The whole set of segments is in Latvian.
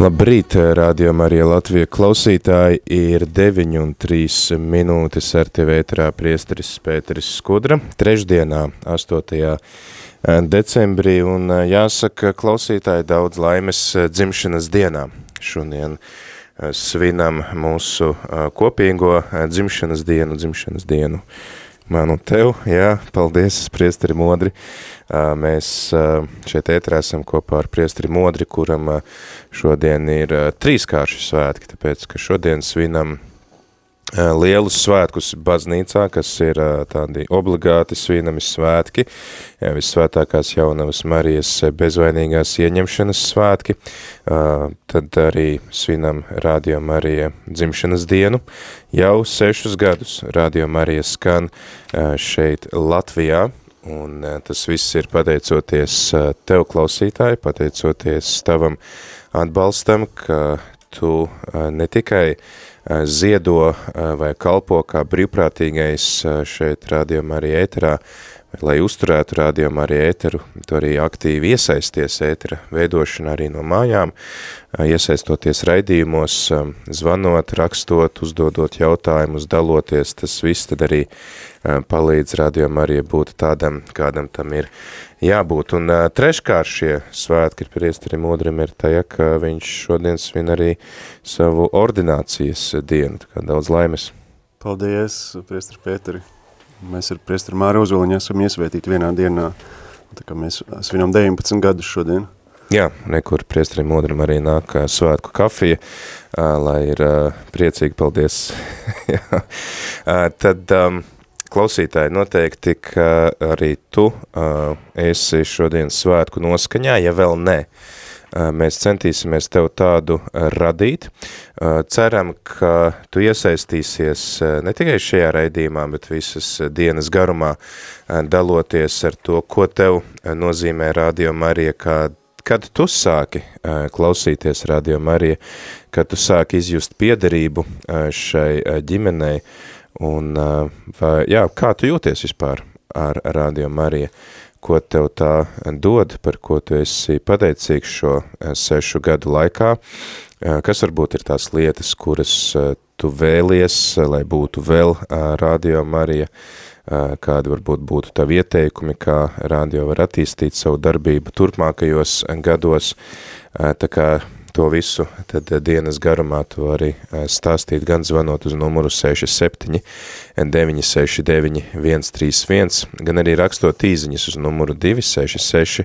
Labrīt, radio Marija Latvija klausītāji, ir 9 un 3 minūtes ar tevi ētrā priesteris Pēteris Skudra, trešdienā, 8. decembrī, un jāsaka, klausītāji daudz laimes dzimšanas dienā. Šodien svinam mūsu kopīgo dzimšanas dienu, dzimšanas dienu man un tev, jā, paldies, priesteri Modri. Mēs šeit ētrā esam kopā ar priesteri Modri, kuram šodien ir trīskārši svētki, tāpēc, ka šodien svinam lielus svētkus baznīcā, kas ir eh, tādi obligāti svinami svētki, eh, vissvētākās jaunavas Marijas bezvainīgās ieņemšanas svētki, tad arī svinam Radio Marija dzimšanas dienu. Jau sešus gadus Radio Marija skan šeit Latvijā, un tas viss ir pateicoties tev klausītāji, pateicoties tavam atbalstam, ka tu ne tikai uh, Eh, ziedo eh, vai kalpo kā brīvprātīgais eh, šeit rādījumā arī ēterā, lai uzturētu rādījumu arī ēteru, tu arī aktīvi iesaisties ētera veidošanā arī no mājām, iesaistoties raidījumos, zvanot, rakstot, uzdodot jautājumus, daloties, tas viss tad arī palīdz rādījumu arī būt tādam, kādam tam ir jābūt. Un treškārt šie svētki priesterim Odrim ir tajā, ka viņš šodien svin arī savu ordinācijas dienu, tā kā daudz laimes. Paldies, priesteri Pēteri. Mēs ar priesteri Māri Ozoliņu esam iesvētīti vienā dienā, tā kā mēs svinam 19 gadus šodien. Jā, nekur priesterim Odrim arī nāk svētku kafija, lai ir priecīgi, paldies. Tad um, klausītāji, noteikti, ka arī tu uh, esi šodien svētku noskaņā, ja vēl ne. Uh, mēs centīsimies tev tādu radīt. Uh, ceram, ka tu iesaistīsies ne tikai šajā raidījumā, bet visas dienas garumā daloties ar to, ko tev nozīmē Radio Marija, kā kad tu sāki klausīties Radio Marija, kad tu sāki izjust piederību šai ģimenei, Un, vai, jā, kā tu jūties vispār ar Radio Mariju? Ko tev tā dod, par ko tu esi pateicīgs šo sešu gadu laikā? Kas varbūt ir tās lietas, kuras tu vēlies, lai būtu vēl Radio Marija? Kādi varbūt būtu tavi ieteikumi, kā radio var attīstīt savu darbību turpmākajos gados? Tā kā to visu, tad eh, dienas garumā tu vari eh, stāstīt gan zvanot uz numuru 67 969 131, gan arī rakstot īziņas uz numuru 266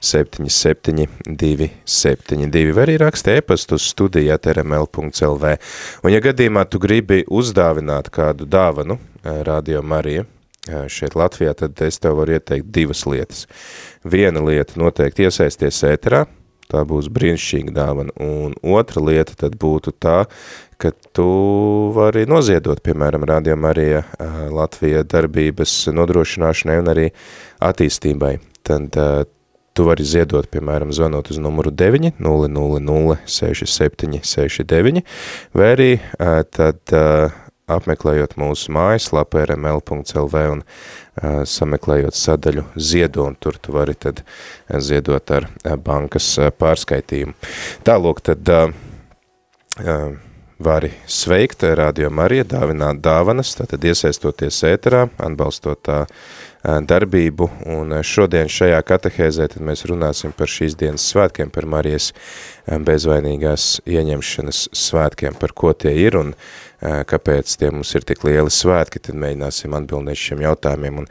77 272, vai arī rakst e-pastu uz studijāt rml.lv. Un ja gadījumā tu gribi uzdāvināt kādu dāvanu eh, Radio Marija, šeit Latvijā, tad es tev varu ieteikt divas lietas. Viena lieta noteikti iesaisties ēterā, tā būs brīnišķīga dāvana. Un otra lieta tad būtu tā, ka tu vari noziedot, piemēram, Radio Marija Latvija darbības nodrošināšanai un arī attīstībai. Tad tu vari ziedot, piemēram, zvanot uz numuru 9 000 67 69, vai arī tad apmeklējot mūsu mājaslapu rml.lv un uh, sameklējot sadaļu ziedo, un tur tu vari tad ziedot ar bankas pārskaitījumu. Tālūk, tad uh, vari sveikt Radio Marija, dāvināt dāvanas, tātad iesaistoties ēterā, atbalstot tā darbību, un šodien šajā katehēzē tad mēs runāsim par šīs dienas svētkiem, par Marijas bezvainīgās ieņemšanas svētkiem, par ko tie ir, un uh, kāpēc tie mums ir tik lieli svētki, tad mēģināsim atbildēt šiem jautājumiem. Un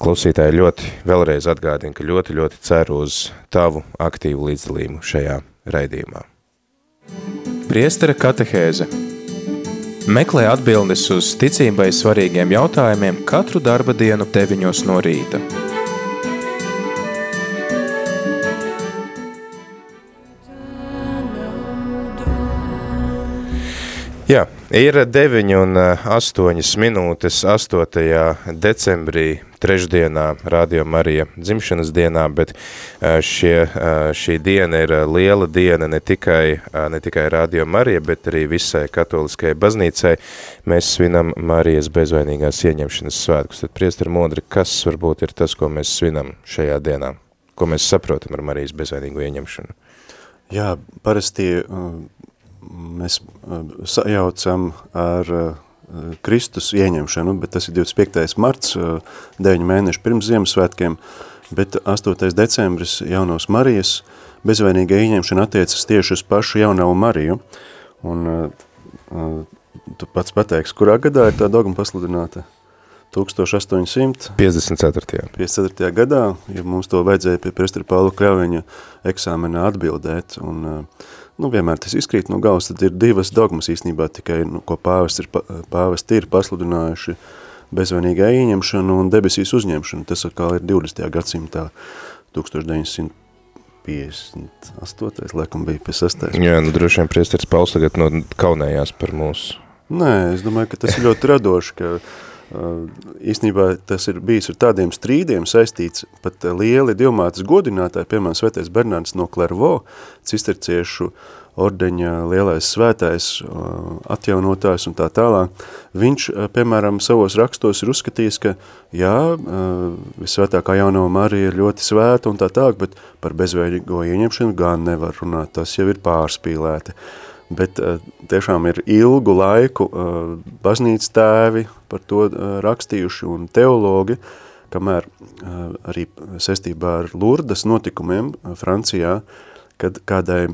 klausītāji ļoti vēlreiz atgādina, ka ļoti, ļoti ceru uz tavu aktīvu līdzdalību šajā raidījumā. Priestara katehēze Meklē atbildes uz ticībai svarīgiem jautājumiem katru darba dienu 9 no rīta. Jā, ir 9 un 8 minūtes 8. decembrī, trešdienā, Radio Marija dzimšanas dienā, bet šie, šī diena ir liela diena ne tikai, ne tikai Radio Marija, bet arī visai katoliskajai baznīcai. Mēs svinam Marijas bezvainīgās ieņemšanas svētkus. Tad, priestari Modri, kas varbūt ir tas, ko mēs svinam šajā dienā? Ko mēs saprotam ar Marijas bezvainīgo ieņemšanu? Jā, parasti mēs sajaucam ar Kristus ieņemšanu, bet tas ir 25. marts, 9 mēneši pirms Ziemassvētkiem, bet 8. decembris jaunos Marijas bezvainīga ieņemšana attiecas tieši uz pašu jaunavu Mariju. Un tu pats pateiksi, kurā gadā ir tā dogma pasludināta? 1854. 54. gadā, ja mums to vajadzēja pie prestara Paula Kļaviņa eksāmenā atbildēt, un nu, vienmēr tas izkrīt no galvas, tad ir divas dogmas īstenībā tikai, nu, ko pāvesti ir, pāvesti ir pasludinājuši bezvainīgā ieņemšanu un debesīs uzņemšanu. Tas atkal ir 20. gadsimtā 1958. laikam bija pie 6. Jā, nu droši vien priesteris Pauls tagad no kaunējās par mūsu. Nē, es domāju, ka tas ir ļoti radoši, ka īstenībā tas ir bijis ar tādiem strīdiem saistīts, pat lieli divmātas godinātāji, piemēram, svētais Bernārds no Klervo, cisterciešu ordeņa lielais svētais atjaunotājs un tā tālāk, viņš, piemēram, savos rakstos ir uzskatījis, ka jā, visvētākā jaunā Marija ir ļoti svēta un tā tālāk, bet par bezveidīgo ieņemšanu gan nevar runāt, tas jau ir pārspīlēti. Bet tiešām ir ilgu laiku baznīcas tēvi par to rakstījuši un teologi, kamēr arī saistībā ar Lurdas notikumiem Francijā, kad kādai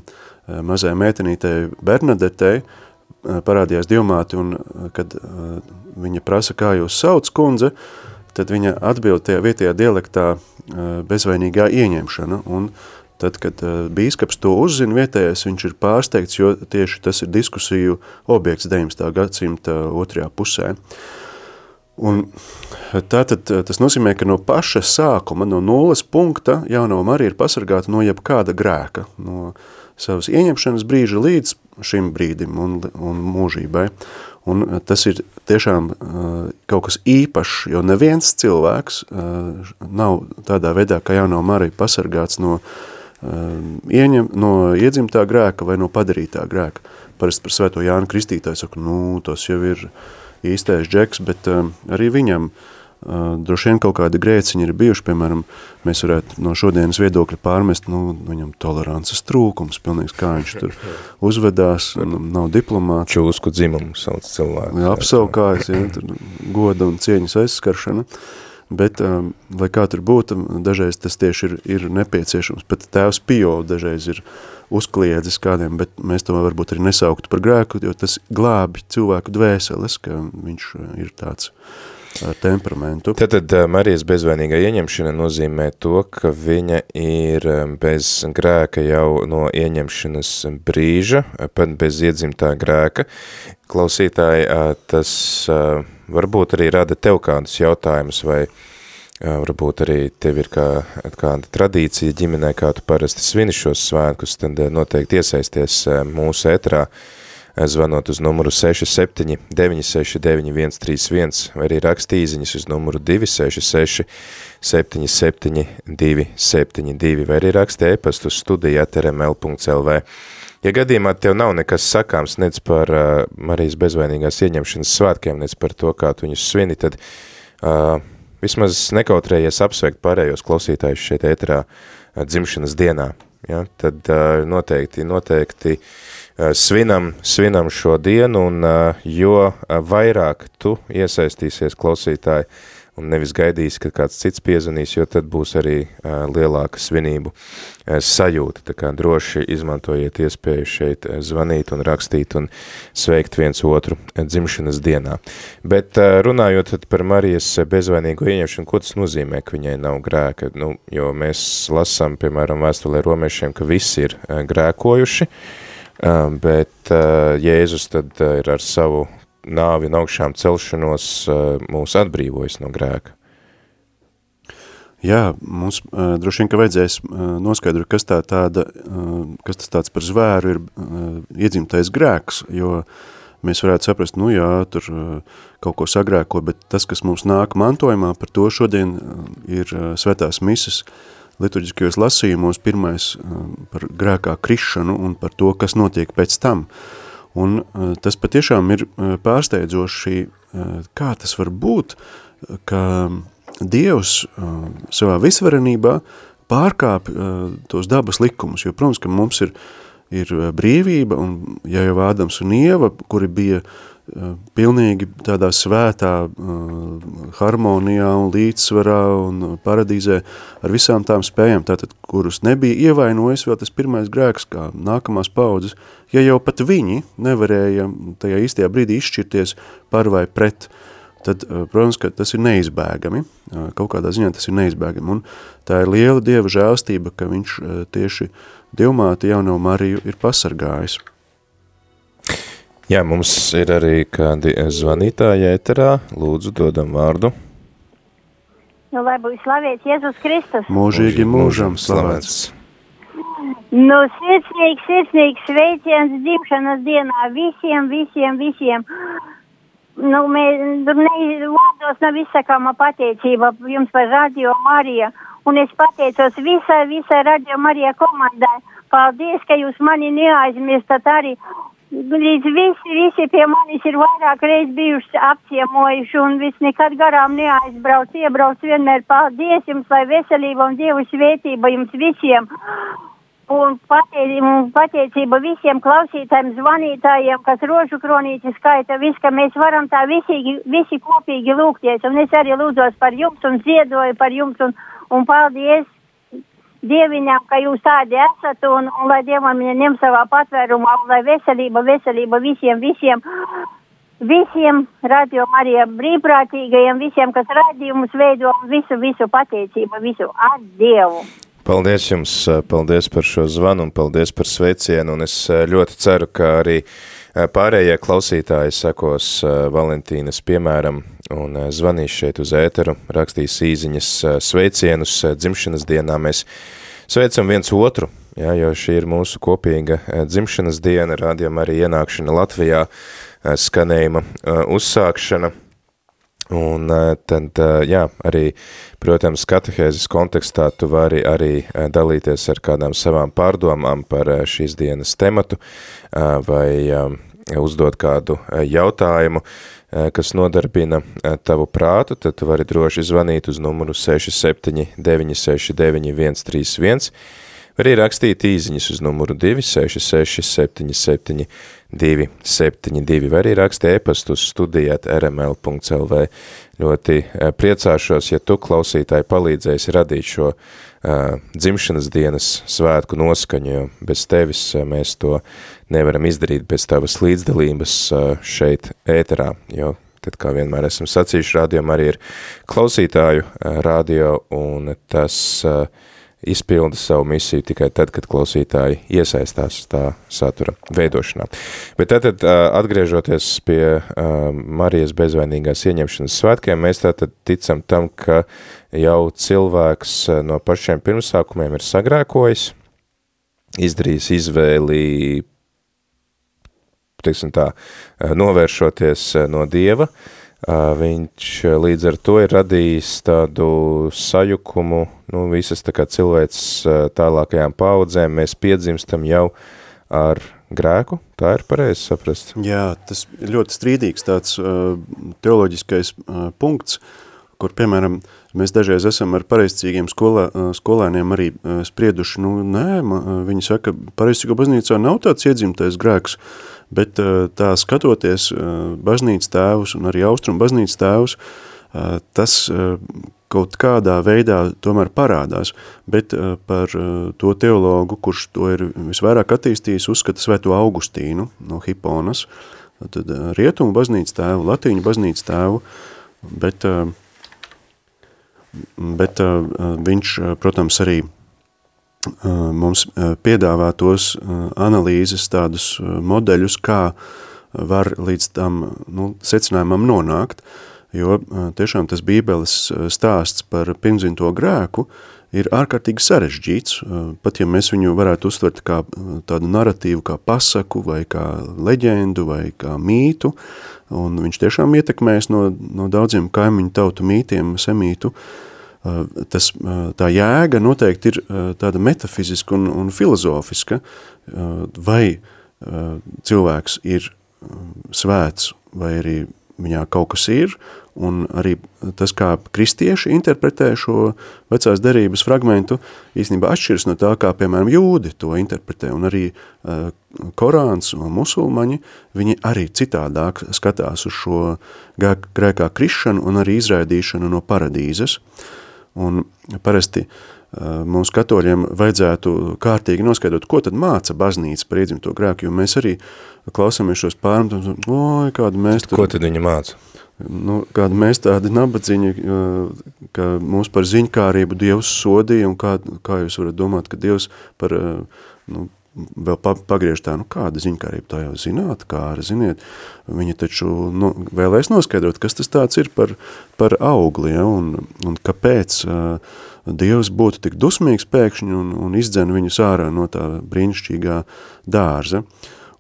mazai meitenītei Bernadetei parādījās divmāti un kad viņa prasa, kā jūs sauc kundze, tad viņa atbild tajā vietējā dialektā bezvainīgā ieņemšana un Tad, kad uh, bīskaps to uzzina vietējais, viņš ir pārsteigts, jo tieši tas ir diskusiju objekts 19. gadsimta otrajā pusē. Un tātad tas nozīmē, ka no paša sākuma, no nulles punkta jaunā Marija ir pasargāta no jebkāda grēka, no savas ieņemšanas brīža līdz šim brīdim un, un mūžībai. Un tas ir tiešām kaut kas īpašs, jo neviens cilvēks nav tādā veidā, kā jaunā Marija pasargāts no uh, ieņem no iedzimtā grēka vai no padarītā grēka. Parasti par svēto Jānu Kristītāju saka, nu, tas jau ir īstais džeks, bet uh, arī viņam uh, droši vien kaut kādi grēciņi ir bijuši, piemēram, mēs varētu no šodienas viedokļa pārmest, nu, viņam tolerances trūkums, pilnīgs kā viņš tur uzvedās, nav diplomāts. Čūsku dzimumu sauc cilvēku. Jā, apsaukājas, ja, tur goda un cieņas aizskaršana. Uh, bet, um, lai kā tur būtu, dažreiz tas tieši ir, ir nepieciešams. Pat tēvs Pio dažreiz ir uzkliedzis kādiem, bet mēs to varbūt arī nesauktu par grēku, jo tas glābi cilvēku dvēseles, ka viņš ir tāds ar temperamentu. Tad, tad uh, Marijas bezvainīgā ieņemšana nozīmē to, ka viņa ir um, bez grēka jau no ieņemšanas brīža, pat bez iedzimtā grēka. Klausītāji, uh, tas uh, varbūt arī rada tev kādus jautājumus, vai varbūt arī tev ir kā, kāda tradīcija ģimenē, kā tu parasti svini šos svētkus, tad noteikti iesaisties mūsu etrā, zvanot uz numuru 67 969 131 vai arī rakstīziņas uz numuru 266 77 272 vai arī rakstē e-pastu studija trml.lv. Ja gadījumā tev nav nekas sakāms nec par uh, Marijas bezvainīgās ieņemšanas svētkiem, nec par to, kā tu viņus svini, tad uh, vismaz nekautrējies apsveikt pārējos klausītājus šeit ēterā uh, dzimšanas dienā. Ja? Tad uh, noteikti, noteikti uh, svinam, svinam šo dienu, un uh, jo uh, vairāk tu iesaistīsies klausītāji, un nevis gaidīs, ka kāds cits piezvanīs, jo tad būs arī lielāka svinību sajūta. Tā kā droši izmantojiet iespēju šeit zvanīt un rakstīt un sveikt viens otru dzimšanas dienā. Bet runājot par Marijas bezvainīgo ieņemšanu, ko tas nozīmē, ka viņai nav grēka? Nu, jo mēs lasām, piemēram, vēstulē romiešiem, ka visi ir grēkojuši, bet uh, Jēzus tad uh, ir ar savu nāvi un augšām celšanos mūs atbrīvojas no grēka. Jā, mums uh, droši vien, ka vajadzēs uh, noskaidrot, kas tā tāda, uh, kas tas tāds par zvēru ir uh, iedzimtais grēks, jo mēs varētu saprast, nu jā, tur uh, kaut ko sagrēko, bet tas, kas mums nāk mantojumā, par to šodien uh, ir uh, svētās misas liturģiskajos lasījumos, pirmais uh, par grēkā krišanu un par to, kas notiek pēc tam. Un uh, tas patiešām ir uh, pārsteidzoši, kā tas var būt, ka Dievs savā visvarenībā pārkāp tos dabas likumus, jo, protams, ka mums ir, ir brīvība, un ja jau Ādams un Ieva, kuri bija uh, pilnīgi tādā svētā uh, harmonijā un līdzsvarā un paradīzē ar visām tām spējām, tātad, kurus nebija ievainojis vēl tas pirmais grēks, kā nākamās paudzes, ja jau pat viņi nevarēja tajā īstajā brīdī izšķirties par vai pret tad, eh, protams, ka tas ir neizbēgami, eh, kaut kādā ziņā tas ir neizbēgami, un tā ir liela Dieva žēlstība, ka viņš eh, tieši Dievmāti jauno Mariju ir pasargājis. Jā, mums ir arī kādi zvanītāji ēterā, lūdzu dodam vārdu. Nu, lai būtu slavēts Jēzus Kristus. Mūžīgi mūžam slavēts. Nu, sirsnīgs, sirsnīgs sveiciens dzimšanas dienā visiem, visiem, visiem nu, mēs, tur ne, vārdos nav izsakāma pateicība jums par Radio Mariju, un es pateicos visai, visai Radio Marija komandai. Paldies, ka jūs mani neaizmirstat arī. Līdz visi, visi pie manis ir vairāk reiz bijuši apciemojuši un viss nekad garām neaizbrauc, iebrauc vienmēr. Paldies jums, lai veselība un Dievu svētība jums visiem. Un pateicība, visiem klausītājiem, zvanītājiem, kas rožu kronīti skaita, viss, ka mēs varam tā visi, visi kopīgi lūgties. Un es arī lūdzos par jums un ziedoju par jums un, un paldies Dieviņām, ka jūs tādi esat un, un lai Dievam ņem savā patvērumā un lai veselība, veselība visiem, visiem, visiem radio Marija brīvprātīgajiem, visiem, kas radījumus veido, visu, visu pateicību, visu ar Dievu. Paldies jums, paldies par šo zvanu un paldies par sveicienu, un es ļoti ceru, ka arī pārējie klausītāji sekos Valentīnas piemēram un zvanīs šeit uz ēteru, rakstīs īziņas sveicienus dzimšanas dienā. Mēs sveicam viens otru, jā, jo šī ir mūsu kopīga dzimšanas diena, rādījām arī ienākšana Latvijā, skanējuma uzsākšana – Un tad, jā, arī, protams, katehēzes kontekstā tu vari arī dalīties ar kādām savām pārdomām par šīs dienas tematu vai uzdot kādu jautājumu, kas nodarbina tavu prātu, tad tu vari droši zvanīt uz numuru 679 969 131, var arī rakstīt īziņas uz numuru 266 77 272, vai arī raksti e-pastu uz studijāt rml.lv. Ļoti eh, priecāšos, ja tu klausītāji palīdzēsi radīt šo uh, dzimšanas dienas svētku noskaņu, jo bez tevis uh, mēs to nevaram izdarīt bez tavas līdzdalības uh, šeit ēterā, jo tad, kā vienmēr esam sacījuši, rādījumā arī ir klausītāju uh, radio, un tas uh, izpilda savu misiju tikai tad, kad klausītāji iesaistās tā satura veidošanā. Bet tātad, atgriežoties pie Marijas bezvainīgās ieņemšanas svētkiem, mēs tātad ticam tam, ka jau cilvēks no pašiem pirmsākumiem ir sagrēkojis, izdarījis izvēli, teiksim tā, novēršoties no Dieva, viņš līdz ar to ir radījis tādu sajukumu, nu, visas tā kā cilvēks tālākajām paudzēm, mēs piedzimstam jau ar grēku, tā ir pareizi saprast? Jā, tas ļoti strīdīgs tāds teoloģiskais punkts, kur, piemēram, mēs dažreiz esam ar pareizcīgiem skolā, skolēniem arī sprieduši, nu, nē, viņi saka, pareizcīgo baznīcā nav tāds iedzimtais grēks, uh, bet eh, tā skatoties eh, baznīcas tēvus un arī austrumu baznīcas tēvus, eh, tas kaut kādā veidā tomēr parādās, bet par to teologu, kurš to ir visvairāk attīstījis, uzskata Svēto Augustīnu no Hiponas, tad rietumu baznīcas tēvu, latīņu baznīcas tēvu, bet, bet viņš, protams, arī mums piedāvā tos analīzes tādus modeļus, kā var līdz tam nu, secinājumam nonākt, jo tiešām tas bībeles stāsts par pirmzimto grēku ir ārkārtīgi sarežģīts, pat ja mēs viņu varētu uztvert kā tādu narratīvu, kā pasaku, vai kā leģendu, vai kā mītu, un viņš tiešām ietekmēs no, no daudziem kaimiņu tautu mītiem, semītu, tas, tā jēga noteikti ir tāda metafiziska un, un filozofiska, vai cilvēks ir svēts, vai arī viņā kaut kas ir, un arī tas, kā kristieši interpretē šo vecās derības fragmentu, īstenībā atšķiras no tā, kā, piemēram, jūdi to interpretē, un arī uh, Korāns un musulmaņi, viņi arī citādāk skatās uz šo grēkā krišanu un arī izraidīšanu no paradīzes, un parasti uh, mums katoļiem vajadzētu kārtīgi noskaidrot, ko tad māca baznīca par iedzimto grēku, jo mēs arī klausāmies šos pārmetums, oi, kādu mēs tur... Ko tad viņa māca? nu, kādi mēs tādi nabadzīņi, ka mūs par ziņkārību Dievs sodīja, un kā, kā jūs varat domāt, ka Dievs par, nu, vēl pagriež tā, nu kāda ziņkārība, tā jau zināt, kā arī ziniet, viņi taču nu, vēlēs noskaidrot, kas tas tāds ir par, par augli, ja, un, un kāpēc uh, Dievs būtu tik dusmīgs pēkšņi un, un izdzen viņus ārā no tā brīnišķīgā dārza.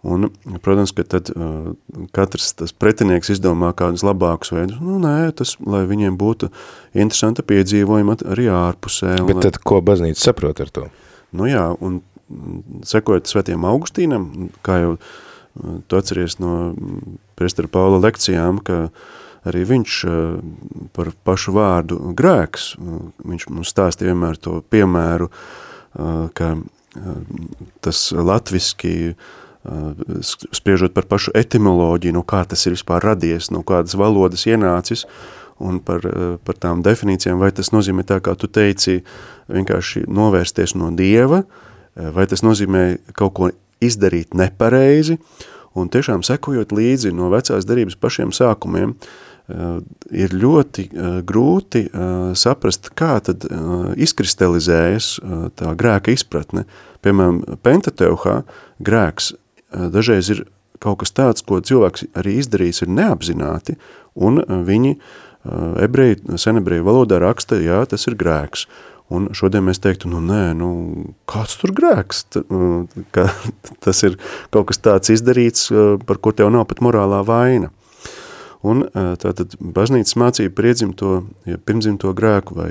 Un, protams, ka tad uh, katrs tas pretinieks izdomā kādus labākus veidus. Nu, nē, tas, lai viņiem būtu interesanta piedzīvojuma arī ārpusē. Bet lai... tad ko baznīca saprot ar to? Nu jā, un sekojot svētiem Augustīnam, kā jau uh, tu atceries no prestara Paula lekcijām, ka arī viņš uh, par pašu vārdu grēks, uh, viņš mums stāstīja vienmēr to piemēru, uh, ka uh, tas latviski uh, spriežot par pašu etimoloģiju, no kā tas ir vispār radies, no kādas valodas ienācis, un par, par tām definīcijām, vai tas nozīmē tā, kā tu teici, vienkārši novērsties no Dieva, vai tas nozīmē kaut ko izdarīt nepareizi, un tiešām sekojot līdzi no vecās darības pašiem sākumiem, ir ļoti grūti saprast, kā tad izkristalizējas tā grēka izpratne. Piemēram, Pentateuhā grēks Eh, dažreiz ir kaut kas tāds, ko cilvēks arī izdarījis ir neapzināti, un eh, viņi eh, ebreji, senebreju valodā raksta, jā, tas ir grēks. Un šodien mēs teiktu, nu nē, nu kāds tur grēks, T, ka tas ir kaut kas tāds izdarīts, par ko tev nav pat morālā vaina. Un tātad baznīcas mācība par iedzimto, ja pirmdzimto grēku vai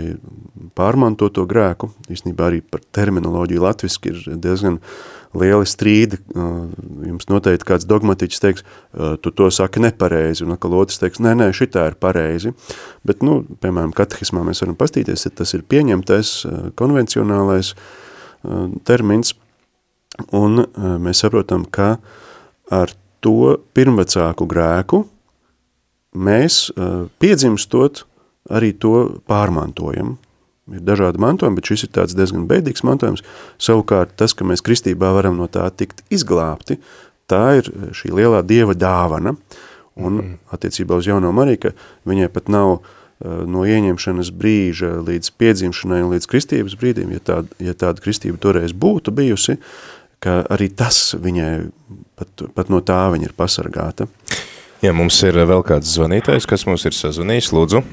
pārmantoto grēku, īstenībā arī par terminoloģiju latviski ir diezgan lieli strīdi. Jums noteikti kāds dogmatiķis teiks, tu to saki nepareizi, un atkal otrs teiks, nē, nē, šitā ir pareizi. Bet, nu, piemēram, katehismā mēs varam pastīties, ja tas ir pieņemtais konvencionālais termins, un mēs saprotam, ka ar to pirmvecāku grēku, mēs piedzimstot arī to pārmantojam. Ir dažādi mantojumi, bet šis ir tāds diezgan beidīgs mantojums. Savukārt tas, ka mēs kristībā varam no tā tikt izglābti, tā ir šī lielā dieva dāvana. Un mm. attiecībā uz jauno Mariju, ka viņai pat nav uh, no ieņemšanas brīža līdz piedzimšanai un līdz kristības brīdim, ja tāda, ja tāda kristība toreiz būtu bijusi, ka arī tas viņai, pat, pat no tā viņa ir pasargāta. Ja mums ir vēl kāds zvanītājs, kas mums ir sazvanījis, lūdzu.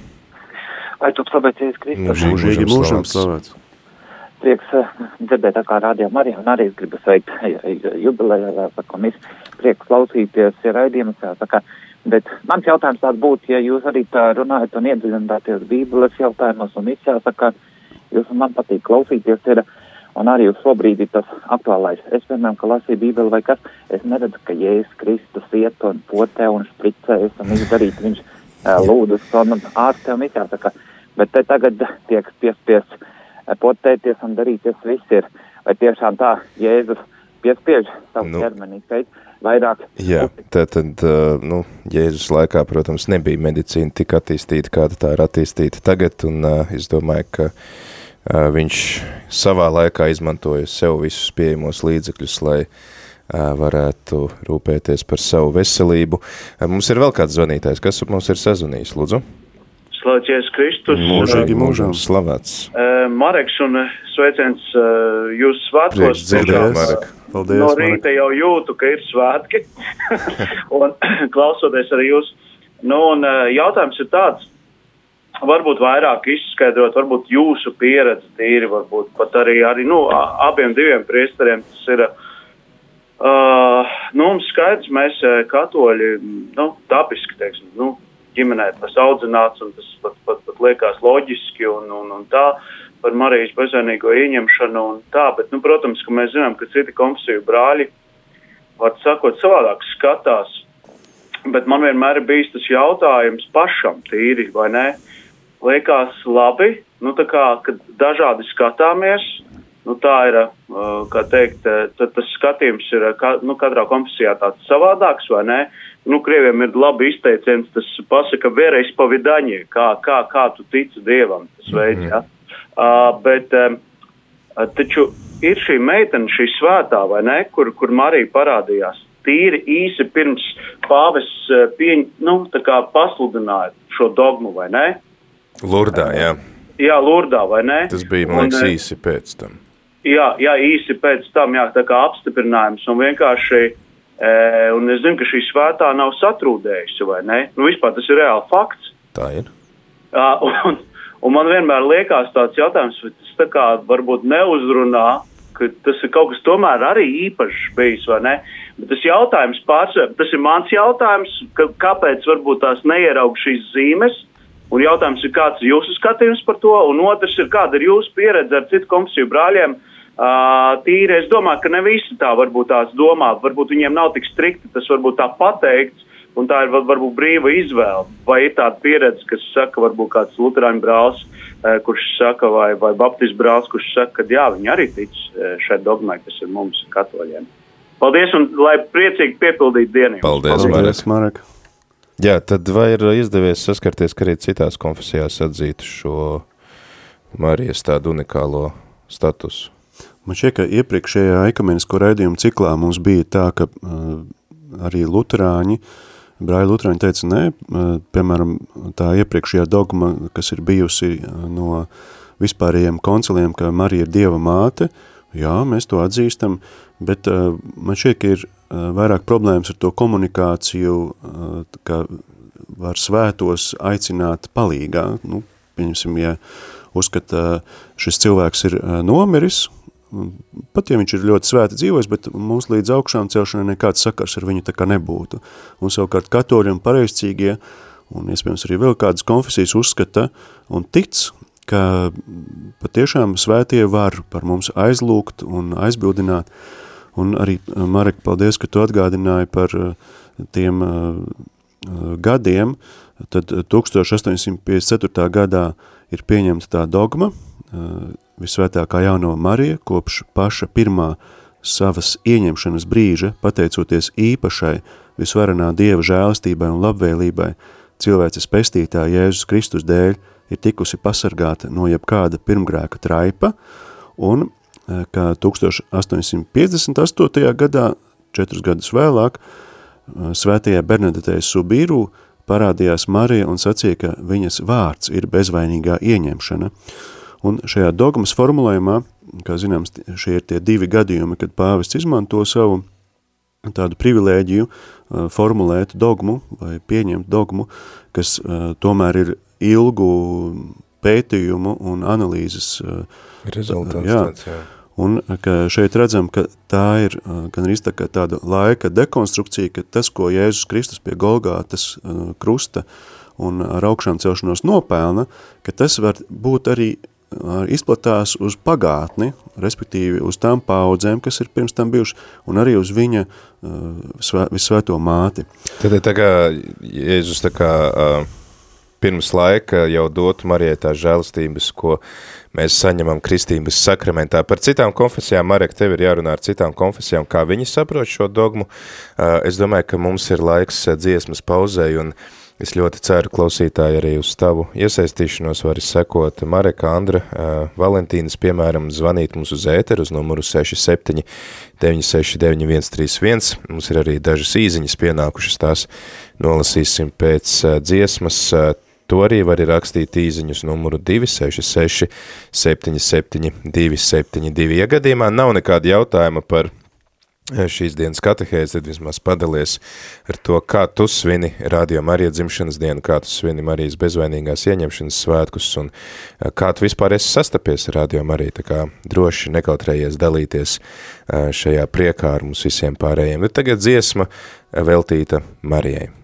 Lai tu slavēties Kristus. Mūžīgi mūžam slavēts. Prieks uh, dzirdēt kā rādījām arī, un arī es gribu sveikt jubilējā, jāsaka, un visu prieku klausīties raidījumus, jāsaka. Bet mans jautājums tāds būtu, ja jūs arī tā runājat un iedziļināties Bībeles jautājumos, un viss jāsaka, jūs man patīk klausīties, ir, Un arī uz šo brīdi tas aktuālais. Es, piemēram, ka lasīju Bībeli vai kas, es neredzu, ka Jēzus Kristus iet un potē un špricējas un izdarīt viņš lūdus un ārstē un visā. Bet te tagad tiek piespies uh, potēties un darīties viss ir. Vai tiešām tā Jēzus piespiež savu nu, ķermenī teikt vairāk? Jā, tad, tad nu, Jēzus laikā, protams, nebija medicīna tik attīstīta, kāda tā ir attīstīta tagad, un uh, es domāju, ka viņš savā laikā izmantoja sev visus pieejamos līdzekļus, lai varētu rūpēties par savu veselību. Mums ir vēl kāds zvanītājs, kas mums ir sazvanījis, lūdzu? Slavēties Kristus. Mūžīgi mūžam slavēts. Uh, Mareks un sveiciens uh, jūs svētkos. Dzirdēt, Marek. Paldies, no Marek. rīta jau jūtu, ka ir svētki. un klausoties arī jūs. Nu, un jautājums ir tāds, varbūt vairāk izskaidrot, varbūt jūsu pieredzi tīri, varbūt pat arī, arī nu, abiem diviem priesteriem tas ir. Uh, nu, mums skaidrs, mēs katoļi, nu, dabiski, teiksim, nu, ģimenē tas audzināts un tas pat, pat, pat liekas loģiski un, un, un tā par Marijas bezvainīgo ieņemšanu un tā, bet, nu, protams, ka mēs zinām, ka citi konfesiju brāļi, var sakot, savādāk skatās, bet man vienmēr ir bijis tas jautājums pašam tīri, vai ne? Liekas labi, nu, tā kā, kad dažādi skatāmies, nu, tā ir, uh, kā teikt, tas skatījums ir, nu, katrā konfesijā tāds savādāks, vai ne? Nu, krieviem ir labi izteiciens, tas pasaka, vērais pavidaņie, kā, kā, kā tu tici Dievam, tas veids, ja? Uh, bet, uh, taču ir šī meitene, šī svētā, vai ne, kur, kur Marija parādījās tīri īsi pirms pāves uh, pieņ, nu, tā kā pasludināja šo dogmu, vai ne? Lurdā, jā. Jā, Lurdā, vai ne? Tas bija, man Un, liekas, eh, īsi pēc tam. Jā, jā, īsi pēc tam, jā, tā kā apstiprinājums un vienkārši, e, un es zinu, ka šī svētā nav satrūdējusi, vai ne? Nu, vispār tas ir reāli fakts. Tā ir. Un, un man vienmēr liekas tāds jautājums, vai tas tā kā varbūt neuzrunā, ka tas ir kaut kas tomēr arī īpašs bijis, vai ne? Bet tas jautājums pārsvarā, tas ir mans jautājums, ka, kāpēc varbūt tās neieraug šīs zīmes, un jautājums ir, kāds ir jūsu skatījums par to, un otrs ir, kāda ir jūsu pieredze ar citu komisiju brāļiem, Uh, tīri es domāju, ka ne visi tā varbūt tās domā, varbūt viņiem nav tik strikti, tas varbūt tā pateikts, un tā ir var- varbūt brīva izvēle. Vai ir tāda pieredze, kas saka, varbūt kāds luterāņu brālis, uh, kurš saka, vai, vai baptistu brālis, kurš saka, ka jā, viņi arī tic uh, šai dogmai, kas ir mums katoļiem. Paldies, un lai priecīgi piepildītu dienu. jums. Paldies, Marek. Paldies, Marek. Jā, tad vai ir izdevies saskarties, ka arī citās konfesijās atzītu šo Marijas tādu unikālo statusu? Man šķiet, ka iepriekšējā ekumenisko raidījuma ciklā mums bija tā, ka uh, arī luterāņi, brāļi luterāņi teica, nē, uh, piemēram, tā iepriekšējā dogma, kas ir bijusi uh, no vispārējiem konciliem, ka Marija ir Dieva māte, jā, mēs to atzīstam, bet uh, man šķiet, ka ir uh, vairāk problēmas ar to komunikāciju, uh, ka var svētos aicināt palīgā, nu, pieņemsim, ja uzskata, šis cilvēks ir uh, nomiris, pat ja viņš ir ļoti svēti dzīvojis, bet mums līdz augšām celšanai nekāds sakars ar viņu tā kā nebūtu. Un savukārt katoļi un pareizcīgie, un iespējams arī vēl kādas konfesijas uzskata un tic, ka patiešām svētie var par mums aizlūgt un aizbildināt. Un arī, Marek, paldies, ka tu atgādināji par uh, tiem uh, gadiem, tad 1854. gadā ir pieņemta tā dogma, visvētākā jauno Marija, kopš paša pirmā savas ieņemšanas brīža, pateicoties īpašai visvarenā Dieva žēlastībai un labvēlībai, cilvēces pestītā Jēzus Kristus dēļ ir tikusi pasargāta no jebkāda pirmgrēka traipa, un eh, ka 1858. gadā, četrus gadus vēlāk, eh, svētajā Bernadetē Subīrū parādījās Marija un sacīja, ka viņas vārds ir bezvainīgā ieņemšana. Un šajā dogmas formulējumā, kā zināms, šie ir tie divi gadījumi, kad pāvests izmanto savu tādu privilēģiju uh, formulēt dogmu vai pieņemt dogmu, kas uh, tomēr ir ilgu pētījumu un analīzes uh, Rezultāts jā. tāds, jā. Un ka šeit redzam, ka tā ir gan arī tā tāda laika dekonstrukcija, ka tas, ko Jēzus Kristus pie Golgātas krusta un ar augšām celšanos nopelna, ka tas var būt arī izplatās uz pagātni, respektīvi uz tām paudzēm, kas ir pirms tam bijuši, un arī uz viņa uh, svē, visvēto māti. Tad ir tā kā Jēzus tā kā uh, pirms laika jau dotu Marijai tās žēlastības, ko mēs saņemam kristības sakramentā. Par citām konfesijām, Marek, tev ir jārunā ar citām konfesijām, kā viņi saprot šo dogmu. Uh, es domāju, ka mums ir laiks uh, dziesmas pauzei, un es ļoti ceru, klausītāji, arī uz tavu iesaistīšanos var sekot Mareka, Andra, Valentīnas, piemēram, zvanīt mums uz ēteru uz numuru 67 969 131. Mums ir arī dažas īziņas pienākušas, tās nolasīsim pēc dziesmas. To arī var rakstīt īziņus numuru 266 77 272. Ja gadījumā nav nekāda jautājuma par šīs dienas katehēzi, tad vismaz padalies ar to, kā tu svini Radio Marija dzimšanas dienu, kā tu svini Marijas bezvainīgās ieņemšanas svētkus un kā tu vispār esi sastapies ar Radio Mariju, tā kā droši nekautrējies dalīties šajā priekā ar mums visiem pārējiem. Bet tagad dziesma veltīta Marijai.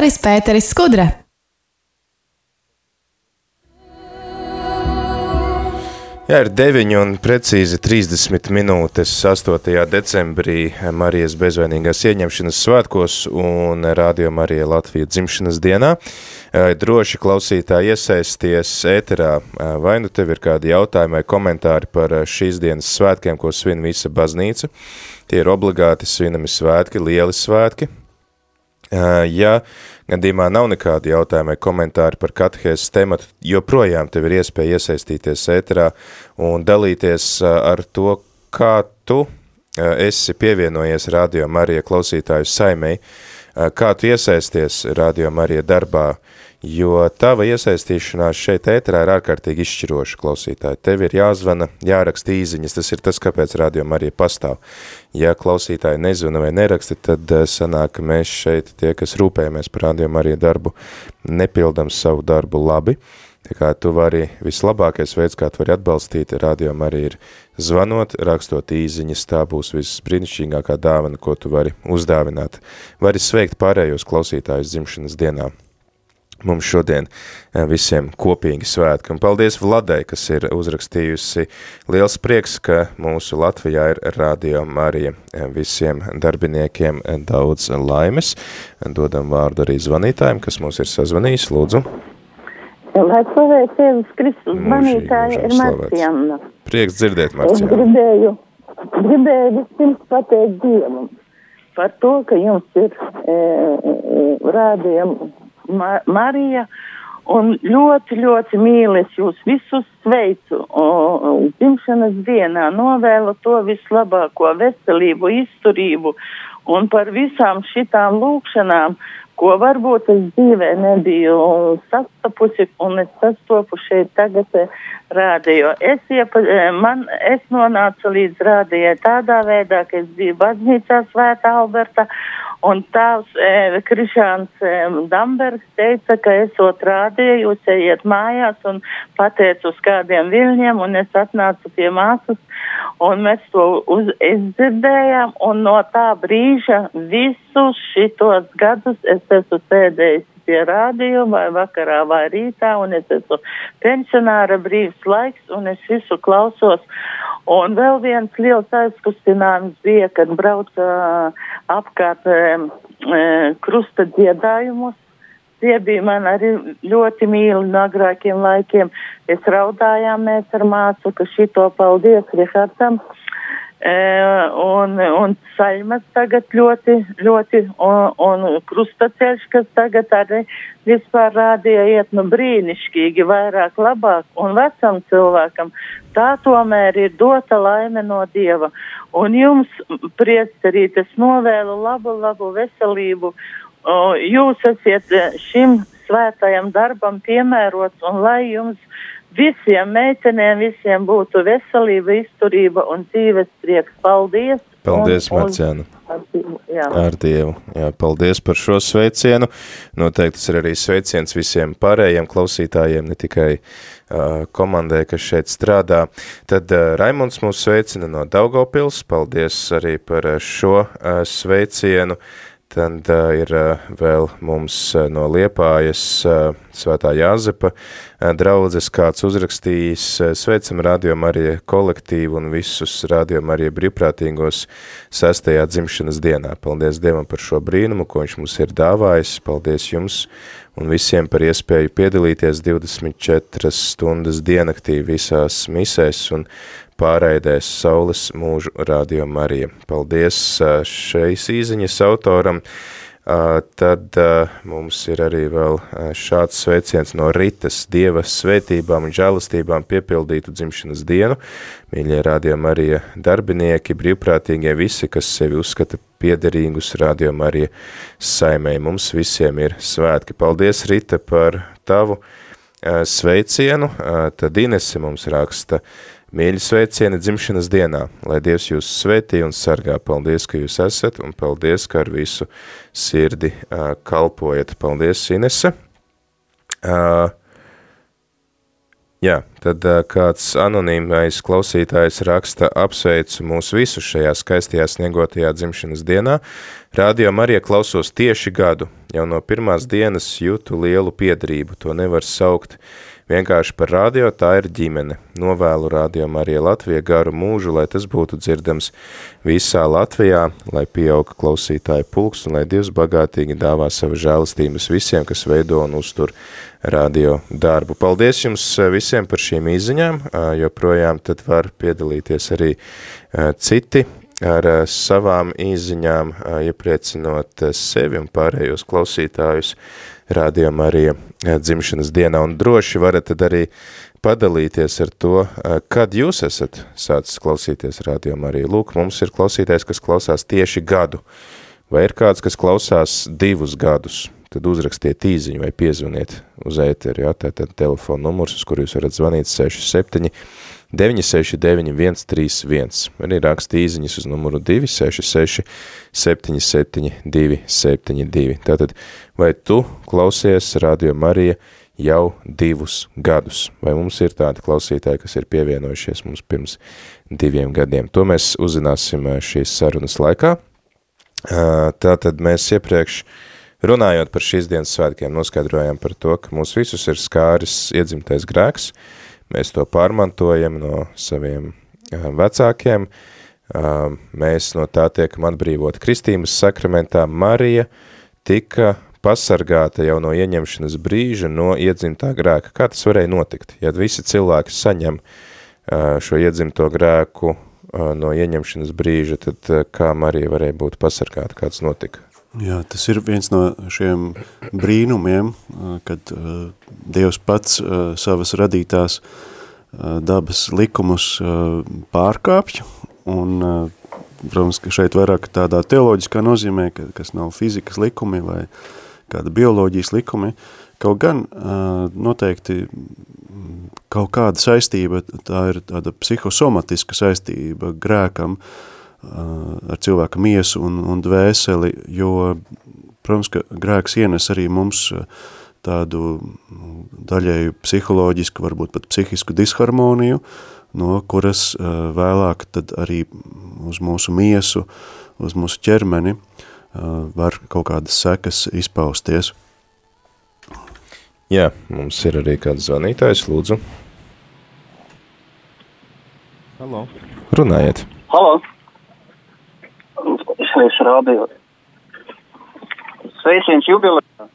Priesteris Pēteris Skudra. Jā, ir 9 un precīzi 30 minūtes 8. decembrī Marijas bezvainīgās ieņemšanas svētkos un Radio Marija Latvija dzimšanas dienā. Droši klausītāji iesaisties ēterā, vai nu tev ir kādi jautājumi vai komentāri par šīs dienas svētkiem, ko svin visa baznīca. Tie ir obligāti svinami svētki, lieli svētki, Ja gadījumā nav nekādi jautājumi vai komentāri par katehēzes tematu, joprojām tev ir iespēja iesaistīties ēterā un dalīties ar to, kā tu esi pievienojies Radio Marija klausītāju saimei, kā tu iesaisties Radio Marija darbā, jo tava iesaistīšanās šeit ēterā ir ārkārtīgi izšķiroša klausītāji. Tev ir jāzvana, jāraksta īziņas, tas ir tas, kāpēc Radio Marija pastāv. Ja klausītāji nezvana vai neraksta, tad eh, sanāk, ka mēs šeit, tie, kas rūpējamies par Radio Marija darbu, nepildam savu darbu labi. Tā kā tu vari, vislabākais veids, kā tu vari atbalstīt, radio arī ir zvanot, rakstot īziņas, tā būs visbrīnišķīgākā dāvana, ko tu vari uzdāvināt. Vari sveikt pārējos klausītājus dzimšanas dienā mums šodien eh, visiem kopīgi svētki. Un paldies Vladai, kas ir uzrakstījusi liels prieks, ka mūsu Latvijā ir radio Marija eh, visiem darbiniekiem eh, daudz laimes. Dodam vārdu arī zvanītājiem, kas mūs ir sazvanījis. Lūdzu. Lai slavēts Jēzus Kristus, zvanītāja ir Marciana. Prieks dzirdēt, Marciana. Es gribēju, gribēju vispirms pateikt Dievam par to, ka jums ir e, e, rādījumi Ma Marija. Un ļoti, ļoti mīlu es jūs visus sveicu. Dzimšanas dienā novēlu to vislabāko veselību, izturību un par visām šitām lūkšanām, ko varbūt es dzīvē nebiju sastapusi un es sastopu šeit tagad eh, rādīju. Es, iepa, eh, man, es nonācu līdz rādījai tādā veidā, ka es biju baznīcā svētā Alberta Un tās e, Krišāns e, Dambergs teica, ka esot rādīja, jūs ejiet mājās un pateicu uz kādiem viļņiem, un es atnācu pie māsas, un mēs to uz, izdzirdējām, un no tā brīža visus šitos gadus es esmu sēdējis pie rādio vai vakarā vai rītā, un es esmu pensionāra brīvs laiks, un es visu klausos. Un vēl viens liels aizkustinājums bija, kad brauca uh, apkārt uh, krusta dziedājumus. Tie bija man arī ļoti mīli no agrākiem laikiem. Es raudājām mēs ar mācu, ka šito paldies Rihardam. E, un, un saļmas tagad ļoti, ļoti, un, un krustaceļš, kas tagad arī vispār rādīja iet nu brīnišķīgi, vairāk labāk, un vecam cilvēkam tā tomēr ir dota laime no Dieva. Un jums, priesterīt, es novēlu labu, labu veselību, jūs esat šim svētajam darbam piemērots, un lai jums visiem meitenēm, visiem būtu veselība, izturība un dzīves prieks. Paldies! Paldies, un, Marciana! Ar, Dievu. Jā, paldies par šo sveicienu. Noteikti tas ir arī sveiciens visiem pārējiem klausītājiem, ne tikai uh, komandai, kas šeit strādā. Tad uh, Raimunds mūs sveicina no Daugavpils. Paldies arī par uh, šo uh, sveicienu. Tad uh, ir uh, vēl mums uh, no Liepājas uh, svētā Jāzepa uh, draudzes kāds uzrakstījis uh, sveicam Radio Marija kolektīvu un visus Radio Marija brīvprātīgos sestajā dzimšanas dienā. Paldies Dievam par šo brīnumu, ko viņš mums ir dāvājis. Paldies jums un visiem par iespēju piedalīties 24 stundas dienaktī visās misēs un pārraidēs Saules mūžu Radio Marija. Paldies šeis īziņas autoram. Tad mums ir arī vēl šāds sveiciens no Ritas Dieva svētībām un žēlastībām piepildītu dzimšanas dienu. Mīļie Radio Marija darbinieki, brīvprātīgie visi, kas sevi uzskata piederīgus Radio Marija saimē. Mums visiem ir svētki. Paldies, Rita, par tavu sveicienu. Tad Inese mums raksta, Mīļi sveicieni dzimšanas dienā, lai Dievs jūs svētī un sargā. Paldies, ka jūs esat un paldies, ka ar visu sirdi uh, kalpojat. Paldies, Inese. Uh, jā, tad uh, kāds anonīmais klausītājs raksta apsveicu mūs visus šajā skaistajā sniegotajā dzimšanas dienā. Radio Marija klausos tieši gadu, jau no pirmās dienas jūtu lielu piedrību, to nevar saukt vienkārši par radio, tā ir ģimene. Novēlu rādījumu arī Latvijā garu mūžu, lai tas būtu dzirdams visā Latvijā, lai pieauga klausītāju pulks un lai Dievs bagātīgi dāvā savu žēlistības visiem, kas veido un uztur radio darbu. Paldies jums visiem par šīm izziņām, joprojām tad var piedalīties arī citi ar savām izziņām, iepriecinot sevi un pārējos klausītājus rādījumā arī dzimšanas dienā, un droši varat tad arī padalīties ar to, kad jūs esat sācis klausīties rādījumā arī. Lūk, mums ir klausītājs, kas klausās tieši gadu, vai ir kāds, kas klausās divus gadus, tad uzrakstiet īziņu vai piezvaniet uz ēteri, jā, tātad telefona numurs, uz kur jūs varat zvanīt 67 969 131, arī raksta īziņas uz numuru 266 77 272. Tātad, vai tu klausies Radio Marija jau divus gadus, vai mums ir tādi klausītāji, kas ir pievienojušies mums pirms diviem gadiem? To mēs uzzināsim šīs sarunas laikā. Tātad mēs iepriekš runājot par šīs dienas svētkiem noskaidrojām par to, ka mūs visus ir skāris iedzimtais grēks, Mēs to pārmantojam no saviem vecākiem, mēs no tā tiekam atbrīvot kristības sakramentā. Marija tika pasargāta jau no ieņemšanas brīža no iedzimtā grēka. Kā tas varēja notikt? Ja visi cilvēki saņem šo iedzimto grēku no ieņemšanas brīža, tad kā Marija varēja būt pasargāta? Kāds notika? Jā, tas ir viens no šiem brīnumiem, kad Dievs pats savas radītās dabas likumus pārkāpj, un, protams, ka šeit vairāk tādā teoloģiskā nozīmē, kas nav fizikas likumi vai kāda bioloģijas likumi, kaut gan noteikti kaut kāda saistība, tā ir tāda psihosomatiska saistība grēkam, ar cilvēka miesu un, un dvēseli, jo, protams, ka grēks ienes arī mums tādu daļēju psiholoģisku, varbūt pat psihisku disharmoniju, no kuras vēlāk tad arī uz mūsu miesu, uz mūsu ķermeni var kaut kādas sekas izpausties. Jā, mums ir arī kāds zvanītājs, lūdzu. Halo. Runājiet. Halo! Es rādīju. Sveiciens jubilejā.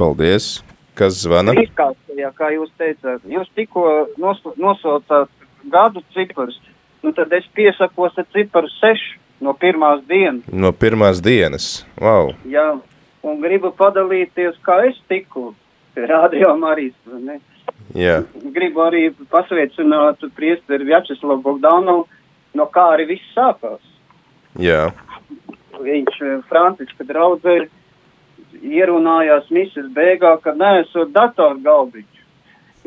Paldies. Kas zvana? Izkāstajā, kā jūs teicāt. Jūs tikko nos, nosaucāt gadu ciparus. Nu tad es piesakos ar ciparu sešu no pirmās dienas. No pirmās dienas. Wow. Jā, un gribu padalīties, kā es tiku Marijas. Ne? Jā. Gribu arī pasveicināt priesteri Vjačeslavu Bogdanovu, no kā arī viss sākās. Jā. Viņš eh, Franciska draudzē ierunājās misijas beigā, ka neesot datoru galdiņš,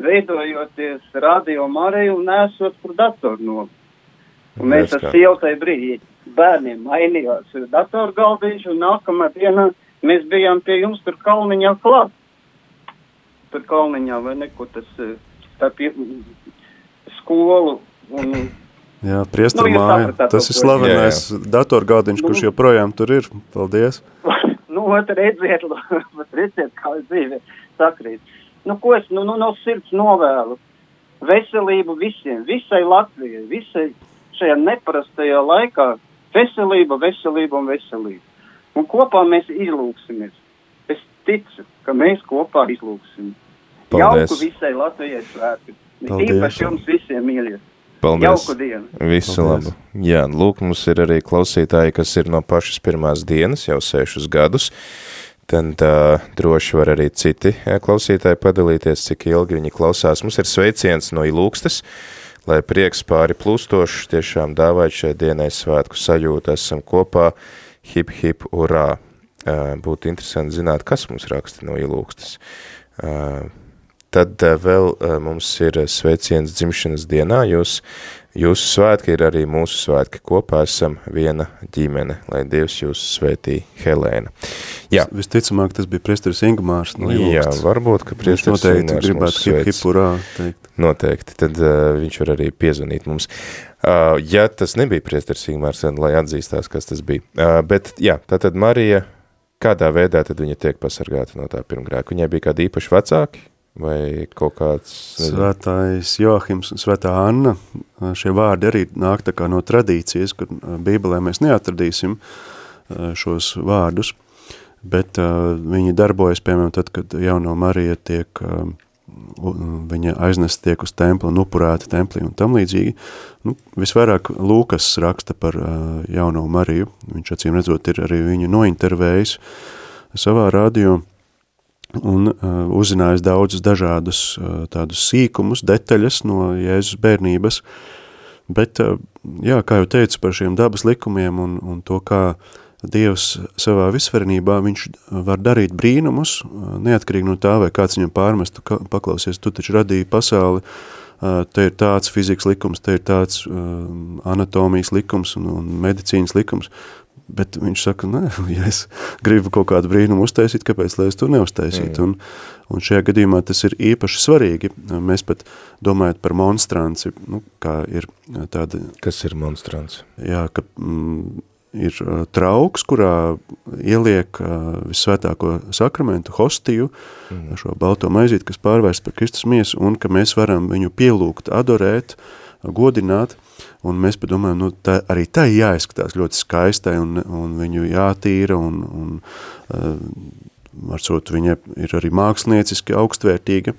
veidojoties radio Mariju un nesot par datoru no. Un mēs ar sievu tajā brīdī bērniem mainījās datoru galdiņš un nākamā dienā mēs bijām pie jums tur kalniņā klāt. Tur kalniņā vai neko tas eh, starp skolu un Jā, priestara Nu, māja. Tas ir slavenais datorgādiņš, kurš joprojām tur ir. Paldies. nu, ot, redziet, redziet, kā dzīve sakrīt. Nu, ko es nu, nu, no sirds novēlu? Veselību visiem, visai Latvijai, visai šajā neparastajā laikā. Veselība, veselība un veselība. Un kopā mēs izlūksimies. Es ticu, ka mēs kopā izlūksim. Paldies. Jauku visai Latvijai svētki. Paldies. Īpaši jums visiem mīļie. Paldies. Jauku dienu. Visu Paldies. labu. Jā, lūk, mums ir arī klausītāji, kas ir no pašas pirmās dienas, jau sešus gadus. Tad uh, droši var arī citi klausītāji padalīties, cik ilgi viņi klausās. Mums ir sveiciens no ilūkstes, lai prieks pāri plūstošs, tiešām dāvāt šai dienai svētku sajūtu, esam kopā, hip, hip, urā. Uh, būtu interesanti zināt, kas mums raksta no ilūkstes. Uh, Tad eh, vēl eh, mums ir sveiciens dzimšanas dienā. Jūs, jūsu svētki ir arī mūsu svētki. Kopā esam viena ģimene, lai Dievs jūs svētī Helēna. Jā. Visticamāk, tas bija priesteris Ingmārs no Jā, Ilūkstes. varbūt, ka priesteris noteikti Ingmārs gribētu hip, hip, urā teikt. Noteikti, tad uh, viņš var arī piezvanīt mums. Uh, ja tas nebija priesteris Ingmārs, tad lai atzīstās, kas tas bija. Uh, bet jā, tātad Marija, kādā veidā tad viņa tiek pasargāta no tā pirmgrēka? Viņai bija kādi īpaši vecāki vai kaut kāds... nezinu, Svētais Joahims un Svētā Anna, šie vārdi arī nāk tā kā no tradīcijas, kur Bībelē mēs neatradīsim šos vārdus, bet viņi darbojas, piemēram, tad, kad jauno Marija tiek, viņa aiznest tiek uz templi un upurēta templī un tam līdzīgi. Nu, visvairāk Lūkas raksta par jauno Mariju, viņš acīm redzot ir arī viņu nointervējis savā radio, un uh, uzzinājis daudzus dažādus uh, tādus sīkumus, detaļas no Jēzus bērnības, bet, uh, jā, kā jau teicu par šiem dabas likumiem un, un to, kā Dievs savā visvarenībā, viņš var darīt brīnumus, uh, neatkarīgi no tā, vai kāds viņam pārmestu, ka, paklausies, tu taču radīji pasauli, uh, te ir tāds fizikas likums, te ir tāds um, anatomijas likums un, un medicīnas likums, Bet viņš saka, nē, ja es gribu kaut kādu brīnumu uztaisīt, kāpēc lai es to neuztaisītu? Mm. Un, un šajā gadījumā tas ir īpaši svarīgi. Mēs pat domājot par monstranci, nu, kā ir tāda... Kas ir monstrants? Jā, ka mm, ir uh, trauks, kurā ieliek uh, visvētāko sakramentu, hostiju, mm. šo balto maizīt, kas pārvērst par Kristus miesu, un ka mēs varam viņu pielūgt, adorēt, godināt, un mēs padomājam, nu, tā, arī tā jāizskatās ļoti skaistai, un, un viņu jātīra, un, un uh, arcot viņa ir arī mākslinieciski augstvērtīga,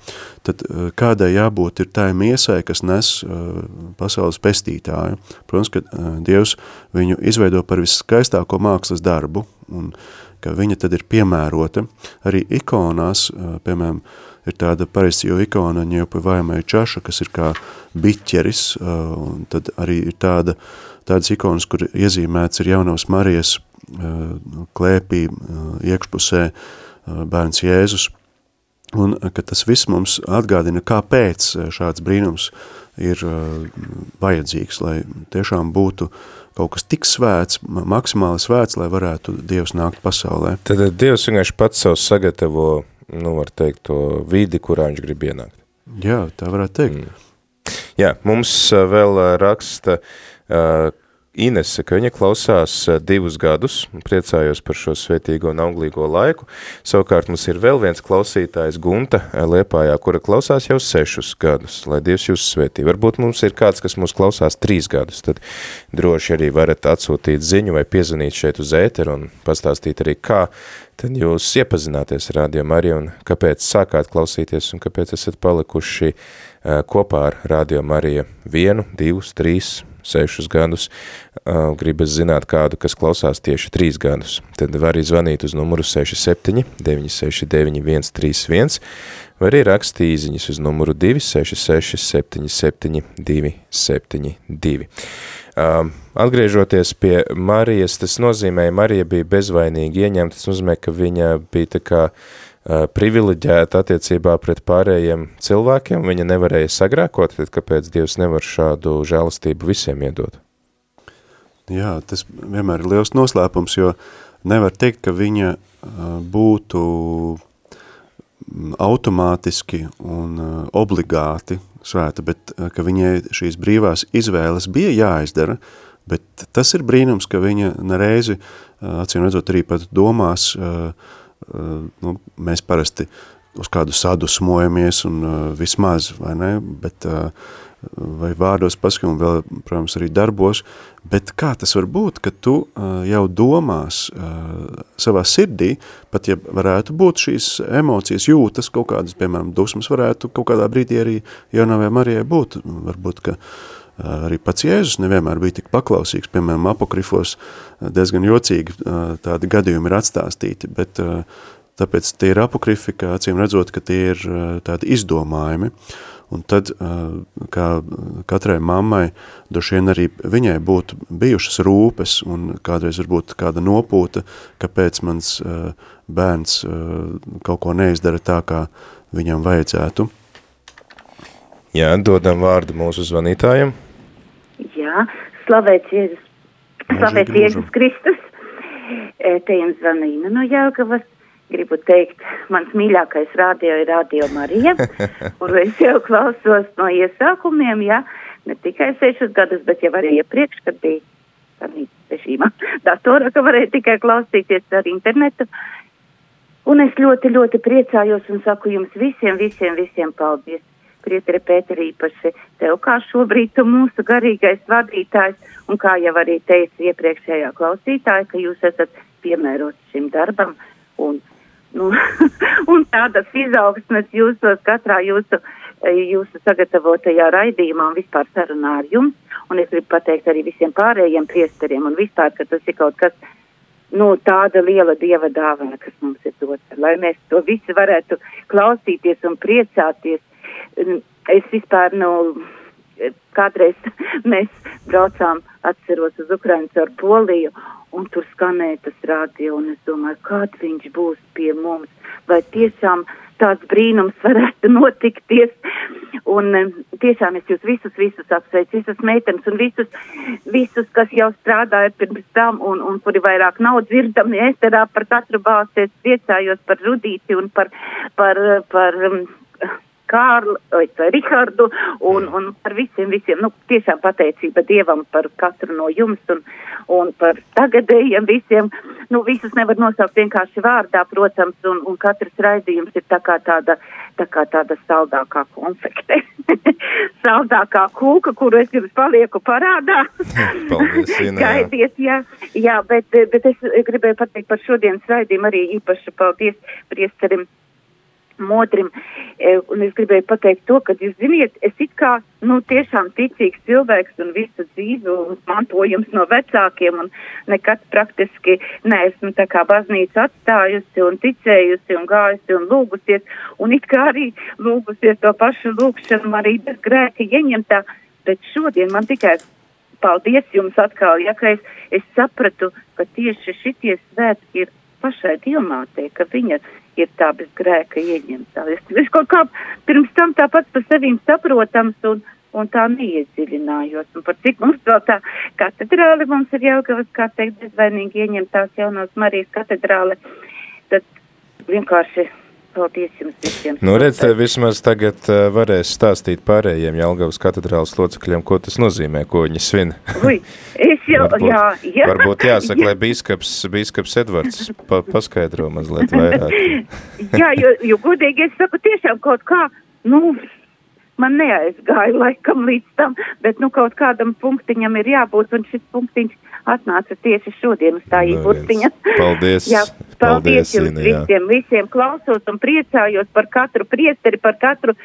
tad uh, kādai jābūt ir tai miesai, kas nes uh, pasaules pestītāju. Protams, ka Dievs viņu izveido par viskaistāko mākslas darbu, un ka viņa tad ir piemērota arī ikonās, piemēram, ir tāda pareizio ikona ņeupivājumai čaša, kas ir kā biķeris, un tad arī ir tāda, tādas ikonas, kur iezīmēts ir jaunavas Marijas klēpī iekšpusē bērns Jēzus, un ka tas viss mums atgādina, kāpēc šāds brīnums ir vajadzīgs, lai tiešām būtu kaut kas tik svēts, maksimāli svēts, lai varētu Dievs nākt pasaulē. Tad Dievs vienkārši pats sev sagatavo nu, var teikt, to vidi, kurā viņš grib ienākt. Jā, tā varētu teikt. Mm. Jā, mums vēl raksta Inese, ka viņa klausās uh, divus gadus, priecājos par šo svētīgo un auglīgo laiku. Savukārt mums ir vēl viens klausītājs Gunta uh, Liepājā, kura klausās jau sešus gadus, lai Dievs jūs svētī. Varbūt mums ir kāds, kas mūs klausās trīs gadus, tad droši arī varat atsūtīt ziņu vai piezvanīt šeit uz ēteru un pastāstīt arī, kā tad jūs iepazināties ar Radio Mariju un kāpēc sākāt klausīties un kāpēc esat palikuši uh, kopā ar Radio Mariju vienu, divus, trīs, sešus gadus, uh, gribas zināt kādu, kas klausās tieši trīs gadus, tad var arī zvanīt uz numuru 67 969 131, vai arī rakstīt īziņas uz numuru 266 77 272. Um, atgriežoties pie Marijas, tas nozīmē, Marija bija bezvainīgi ieņemta, tas nozīmē, ka viņa bija tā kā uh, privileģēta attiecībā pret pārējiem cilvēkiem, viņa nevarēja sagrēkot, tad kāpēc Dievs nevar šādu žēlastību visiem iedot? Jā, tas vienmēr ir liels noslēpums, jo nevar teikt, ka viņa uh, būtu automātiski un uh, obligāti svēta, bet uh, ka viņai šīs brīvās izvēles bija jāizdara, bet tas ir brīnums, ka viņa nereizi, uh, acīm redzot, arī pat domās, nu, mēs parasti uz kādu sadusmojamies un vismaz, vai ne, bet vai vārdos paskam un vēl, protams, arī darbos, bet kā tas var būt, ka tu jau domās savā sirdī, pat ja varētu būt šīs emocijas jūtas, kaut kādas, piemēram, dusmas varētu kaut kādā brīdī arī jaunavē Marijai būt, varbūt, ka uh, arī pats Jēzus nevienmēr bija tik paklausīgs, piemēram, apokrifos diezgan jocīgi tādi gadījumi ir atstāstīti, bet tāpēc tie ir apokrifi, kā acīm redzot, ka tie ir tādi izdomājumi, Un tad, kā katrai mammai, droši vien arī viņai būtu bijušas rūpes un kādreiz varbūt kāda nopūta, kāpēc mans bērns kaut ko neizdara tā, kā viņam vajadzētu. Jā, dodam vārdu mūsu zvanītājiem. Slavēts Jēzus, slavēts Jēzus Kristus. Te jums zvanīja no Jelgavas gribu teikt, mans mīļākais radio ir Radio Marija, kuru es jau klausos no iesākumiem, jā, ne tikai sešus gadus, bet jau arī iepriekš, kad bija režīmā datorā, ka varēja tikai klausīties ar internetu. Un es ļoti, ļoti priecājos un saku jums visiem, visiem, visiem paldies. Prietri Pēteri īpaši tev, kā šobrīd tu mūsu garīgais vadītājs, un kā jau arī teica iepriekšējā klausītāja, ka jūs esat piemērots šim darbam, un Nu, un tādas izaugsmes jūsos katrā jūsu, jūsu sagatavotajā raidījumā un vispār sarunā ar jums. Un es gribu pateikt arī visiem pārējiem priesteriem un vispār, ka tas ir kaut kas, nu, tāda liela dieva dāvana, kas mums ir dota, lai mēs to visi varētu klausīties un priecāties. Es vispār, nu, kādreiz mēs braucām, atceros uz Ukrainas ar Poliju, un tur skanēja tas radio, un es domāju, kad viņš būs pie mums, vai tiešām tāds brīnums varētu notikties. Un tiešām es jūs visus, visus apsveicu, visas meitenes un visus, visus, kas jau strādāja pirms tam un, un kuri vairāk nav dzirdami ēsterā par katru balsi. Es priecājos par Rudīti un par, par, par, par Kārlu, Rihardu un, un par visiem, visiem, nu, tiešām pateicība Dievam par katru no jums un, un par tagadējiem visiem. Nu, visus nevar nosaukt vienkārši vārdā, protams, un, un katrs raidījums ir tā kā tāda, tā kā tāda saldākā konfekte. saldākā kūka, kuru es jums palieku parādā. Paldies, Ina. Gaidies, jā, jā bet, bet es gribēju pateikt par šodienas raidījumu arī īpaši paldies priesterim modrim. E, un es gribēju pateikt to, ka, jūs ziniet, es it kā, nu, tiešām ticīgs cilvēks un visu dzīvi mantojums no vecākiem un nekad praktiski neesmu tā kā baznīca atstājusi un ticējusi un gājusi un lūgusies. Un it kā arī lūgusies to pašu lūgšanu arī bez grēka ieņemtā. Bet šodien man tikai paldies jums atkal, ja ka es, es sapratu, ka tieši šitie svētki ir pašai Dievmātei, ka viņa ir tā bez grēka ieņemtā. Es kaut kā pirms tam tāpat par sevīm saprotams un, un tā neiedziļinājos. Un par cik mums vēl tā katedrāle mums ir Jelgavas, kā teikt, bezvainīgi ieņemtās jaunās Marijas katedrāle, tad vienkārši Paldies jums visiem. Nu, redz, te vismaz tagad uh, varēs stāstīt pārējiem Jelgavas katedrālas locekļiem, ko tas nozīmē, ko viņi svin. Ui, es jau, Varbūt- jā, jā. Varbūt jāsaka, lai bīskaps, bīskaps Edvards pa, paskaidro mazliet vairāk. Jā, jo, jo godīgi es saku, tiešām kaut kā, nu, man neaizgāja laikam līdz tam, bet nu kaut kādam punktiņam ir jābūt, un šis punktiņš atnāca tieši šodien uz tā īburtiņa. Paldies, Jā, paldies, paldies, jums Ina, jā. visiem, visiem klausos un priecājos par katru priesteri, par katru,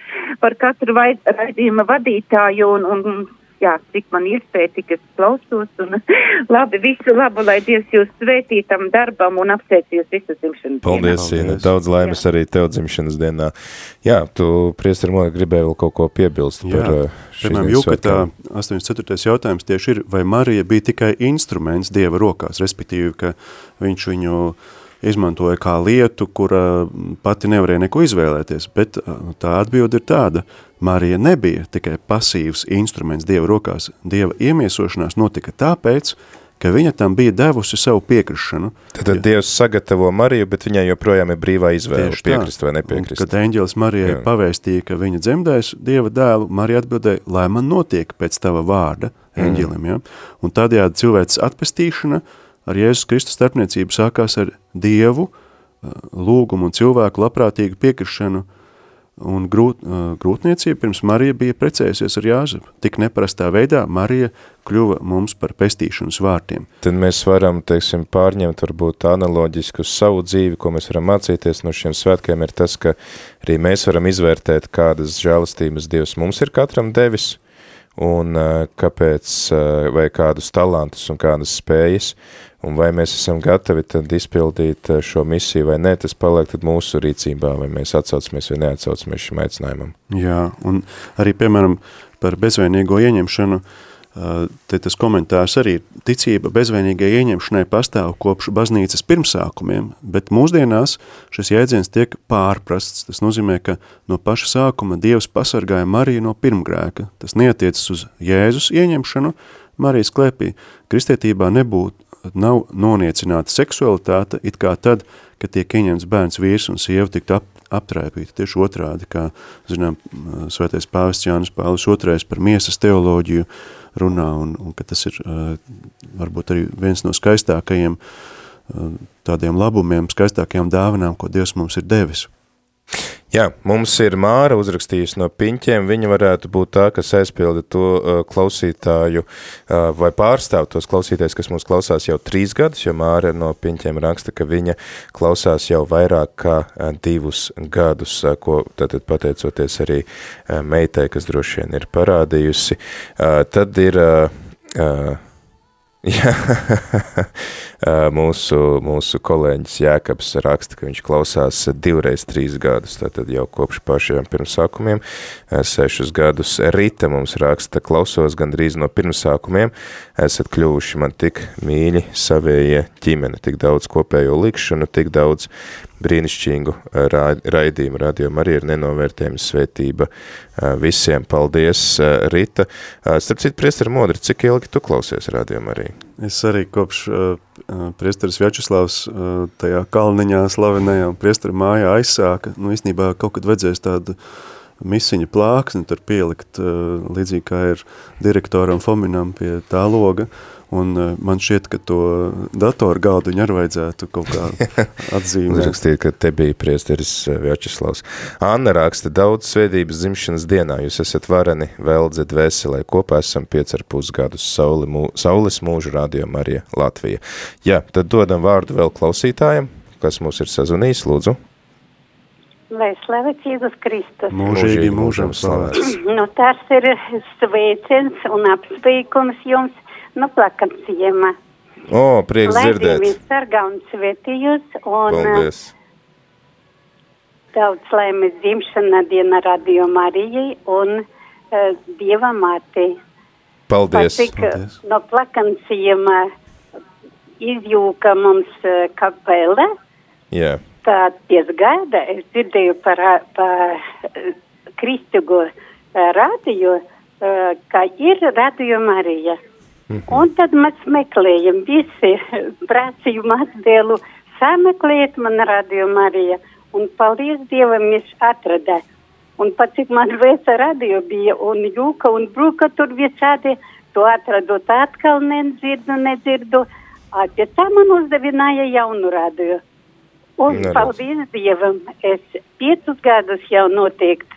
par katru raidījuma vadītāju un, un jā, cik man iespēja, tik es klausos un labi, visu labu, lai Dievs jūs svētī tam darbam un apsveic jūs visu dzimšanas Paldies, Ina. Daudz laimes arī tev dzimšanas dienā. Jā, tu, priestar, man gribēji vēl kaut ko piebilst par Jā, uh, šīs piemēram, svētkiem. 84. jautājums tieši ir, vai Marija bija tikai instruments Dieva rokās, respektīvi, ka viņš viņu izmantoja kā lietu, kura pati nevarēja neko izvēlēties, bet ā, tā atbilde ir tāda, Marija nebija tikai pasīvs instruments Dieva rokās, Dieva iemiesošanās notika tāpēc, ka viņa tam bija devusi savu piekrišanu. Tad, tad Dievs sagatavo Mariju, bet viņai joprojām ir brīvā izvēle Tieši tā. piekrist vai Un, nepiekrist. Kad eņģelis Marijai Jā. pavēstīja, ka viņa dzemdēs Dieva dēlu, Marija atbildēja, lai man notiek pēc tava vārda eņģelim. Ja? Un tādējādi cilvēks atpestīšana ar Jēzus Kristus starpniecību sākās ar Dievu, ā, lūgumu un cilvēku labprātīgu piekrišanu un grūt, ā, grūtniecību, pirms Marija bija precējusies ar Jāzepu. Tik neparastā veidā Marija kļuva mums par pestīšanas vārtiem. Tad mēs varam, teiksim, pārņemt varbūt analoģiski uz savu dzīvi, ko mēs varam mācīties no šiem svētkiem, ir tas, ka arī mēs varam izvērtēt, kādas žēlastības Dievs mums ir katram devis, un ā, kāpēc, vai kādus talantus un kādas spējas, un vai mēs esam gatavi tad izpildīt ā, šo misiju vai nē, tas paliek tad mūsu rīcībā, vai mēs atsaucamies vai neatsaucamies šim aicinājumam. Jā, un arī, piemēram, par bezvainīgo ieņemšanu, ā, te tas komentārs arī ticība bezvainīgai ieņemšanai pastāv kopš baznīcas pirmsākumiem, bet mūsdienās šis jēdziens tiek pārprasts. Tas nozīmē, ka no paša sākuma Dievs pasargāja Mariju no pirmgrēka. Tas neatiecas uz Jēzus ieņemšanu Marijas klēpī. Kristietībā nebūtu, nav noniecināta seksualitāte, it kā tad, kad tiek ieņemts bērns vīrs un sieva tikt ap, aptraipīta. Tieši otrādi, kā, zinām, svētais pāvests Jānis Pāvils II par miesas teoloģiju runā, un, un ka tas ir varbūt arī viens no skaistākajiem tādiem labumiem, skaistākajām dāvanām, ko Dievs mums ir devis. Jā, mums ir Māra uzrakstījusi no piņķiem, viņa varētu būt tā, kas aizpilda to uh, klausītāju uh, vai pārstāv tos klausītājs, kas mūs klausās jau trīs gadus, jo Māra no piņķiem raksta, ka viņa klausās jau vairāk kā uh, divus gadus, uh, ko tātad pateicoties arī uh, meitai, kas droši vien ir parādījusi. Uh, tad ir... Uh, uh, Jā, mūsu, mūsu kolēģis Jēkabs raksta, ka viņš klausās divreiz trīs gadus, tātad jau kopš pašiem pirmsākumiem, sešus gadus. Rita mums raksta, klausos gandrīz no pirmsākumiem, esat kļuvuši man tik mīļi savējie ģimene, tik daudz kopējo likšanu, tik daudz brīnišķīgu raidījumu. Radio Marija ir nenovērtējuma svētība visiem. Paldies, Rita. Starp citu, priestara Modri, cik ilgi tu klausies Radio Marija? Es arī kopš uh, priesteris Vjačeslavs uh, tajā kalniņā slavenajā un priestara mājā aizsāka, nu īstenībā kaut kad vedzēs tādu misiņa plāksni tur pielikt, uh, līdzīgi kā ir direktoram Fominam pie tā loga, un uh, man šķiet, ka to datoru galdiņu arī vajadzētu kaut kā atzīmēt. Uzrakstīt, ka te bija priesteris Vjačeslavs. Anna raksta daudz svētības dzimšanas dienā, jūs esat vareni, veldze dvēselē, kopā esam piec ar pusgadus sauli, mū, saules mūžu radio Marija Latvija. Jā, tad dodam vārdu vēl klausītājiem, kas mūs ir sazvanījis, lūdzu. Lai slavēts Jēzus Kristus. Mūžīgi mūžam slavēts. Nu, tas ir sveiciens un apsveikums jums no plakanciema. O, prieks Lai dzirdēt. Dievis sargā un svētījus un Paldies. daudz laimes dzimšana diena radio Marijai un uh, Dieva mātei. Paldies. Cik no plakanciema izjūka mums uh, kapela, Jā. tā ties gaida, es dzirdēju par, par kristīgo rādīju, ka ir radio Marija. Un tad mēs meklējam visi prasījumu atdēlu, sameklējiet man radio Marija. un paldies Dievam, es atradu. Un pat cik man veica radio bija, un jūka un bruka tur visādi, to atradu, tā atkal nedzirdu, nedzirdu. A, pēc tam man uzdevināja jaunu radio. Un Neredz. paldies Dievam, es piecus gadus jau noteikti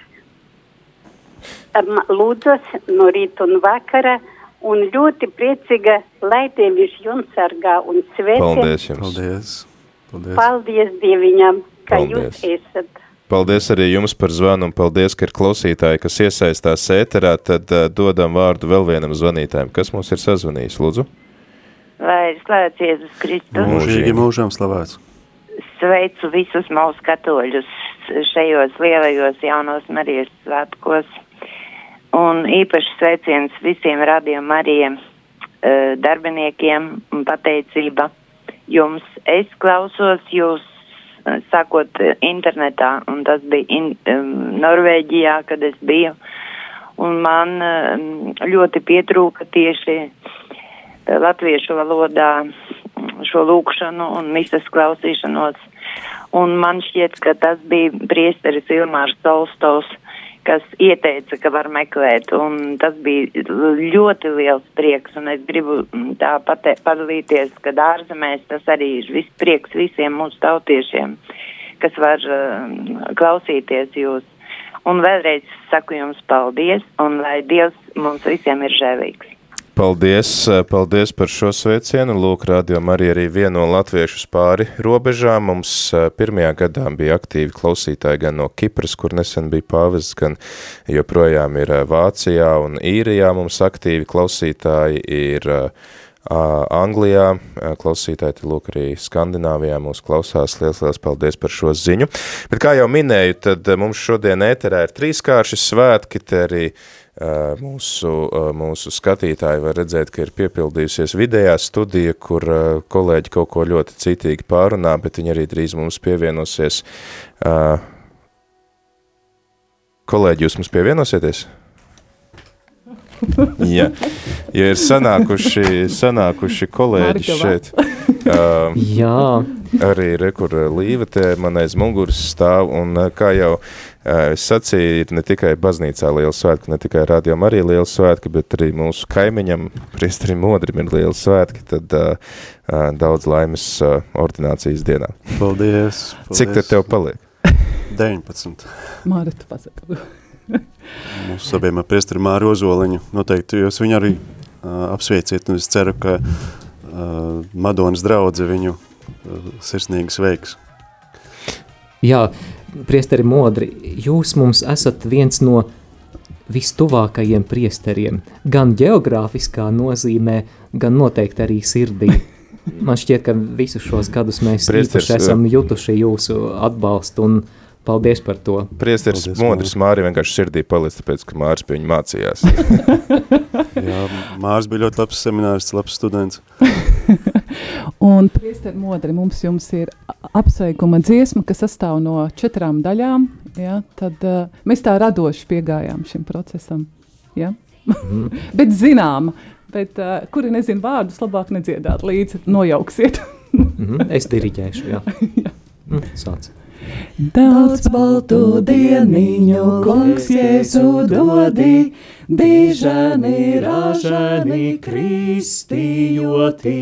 am, lūdzos no rīta un vakara, un ļoti priecīga, lai Dievis jums sargā un svētī. Paldies jums. Paldies. Paldies. Paldies Dieviņam, ka Paldies. jūs esat. Paldies arī jums par zvanu un paldies, ka ir klausītāji, kas iesaistās ēterā, tad uh, dodam vārdu vēl vienam zvanītājam. Kas mums ir sazvanījis, lūdzu? Lai ir slavēts Jēzus Kristus. Mūžīgi mūžām slavēts. Sveicu visus mūsu katoļus šajos lielajos jaunos Marijas svētkos. Un īpaši sveiciens visiem radio Marijiem eh, darbiniekiem un pateicība jums. Es klausos jūs eh, sākot eh, internetā, un tas bija in, um, Norvēģijā, kad es biju. Un man um, ļoti pietrūka tieši eh, latviešu valodā mm, šo lūkšanu un misas klausīšanos. Un man šķiet, ka tas bija priesteris Ilmārs Tolstovs, kas ieteica, ka var meklēt. Un tas bija ļoti liels prieks, un es gribu tā pate, padalīties, ka ārzemēs tas arī ir viss prieks visiem mūsu tautiešiem, kas var uh, klausīties jūs. Un vēlreiz saku jums paldies, un lai Dievs mums visiem ir žēlīgs. Paldies, eh, paldies par šo sveicienu. Lūk, radio arī arī vieno latviešu pāri robežām. Mums eh, pirmajā gadā bija aktīvi klausītāji gan no Kipras, kur nesen bija pāvests, gan joprojām ir eh, Vācijā un Īrijā. Mums aktīvi klausītāji ir Anglijā, klausītāji, lūk arī Skandināvijā mūs klausās. Liels, liels paldies par šo ziņu. Bet kā jau minēju, tad mums šodien ēterā ir trīskārši svētki, te arī mūsu, uh, mūsu skatītāji var redzēt, ka ir piepildījusies vidējā studija, kur uh, kolēģi kaut ko ļoti citīgi pārunā, bet viņi arī drīz mums pievienosies. Kolēģi, jūs mums pievienosieties? ja, ja ir sanākuši, sanākuši kolēģi Marga šeit, uh, Jā. arī re, kur līva te man aiz muguras stāv, un kā jau uh, es sacīju, ir ne tikai baznīcā liela svētki, ne tikai rādījām arī liela svētki, bet arī mūsu kaimiņam, priesterim Modrim ir liela svētki, tad uh, uh, daudz laimes uh, ordinācijas dienā. Paldies. Cik tad tev paliek? 19. Mārta pasaka. Mūsu abiem ar priesteri Māru Ozoliņu noteikti jūs viņu arī uh, apsveiciet, un es ceru, ka uh, Madonas draudze viņu uh, sirsnīgi sveiks. Jā, priesteri modri, jūs mums esat viens no vistuvākajiem priesteriem, gan geogrāfiskā nozīmē, gan noteikti arī sirdī. Man šķiet, ka visus šos gadus mēs Priesteris, īpaši esam jutuši jūsu atbalstu un paldies par to. Priesteris Modris Māri vienkārši sirdī palicis, tāpēc, ka Māris pie viņa mācījās. Jā, Mārs bija ļoti labs seminārists, labs students. Un, priesteri modri, mums jums ir apsveikuma dziesma, kas sastāv no četrām daļām. Ja? Tad uh, mēs tā radoši piegājām šim procesam. Ja? Mhm. bet zinām, bet uh, kuri nezina vārdus, labāk nedziedāt līdzi, nojauksiet. Mhm, es diriģēšu, jā. Mm, Sāc. Daudz baltu dieniņu, kungs Jēzu dodi, dižani, ražani, kristījoti,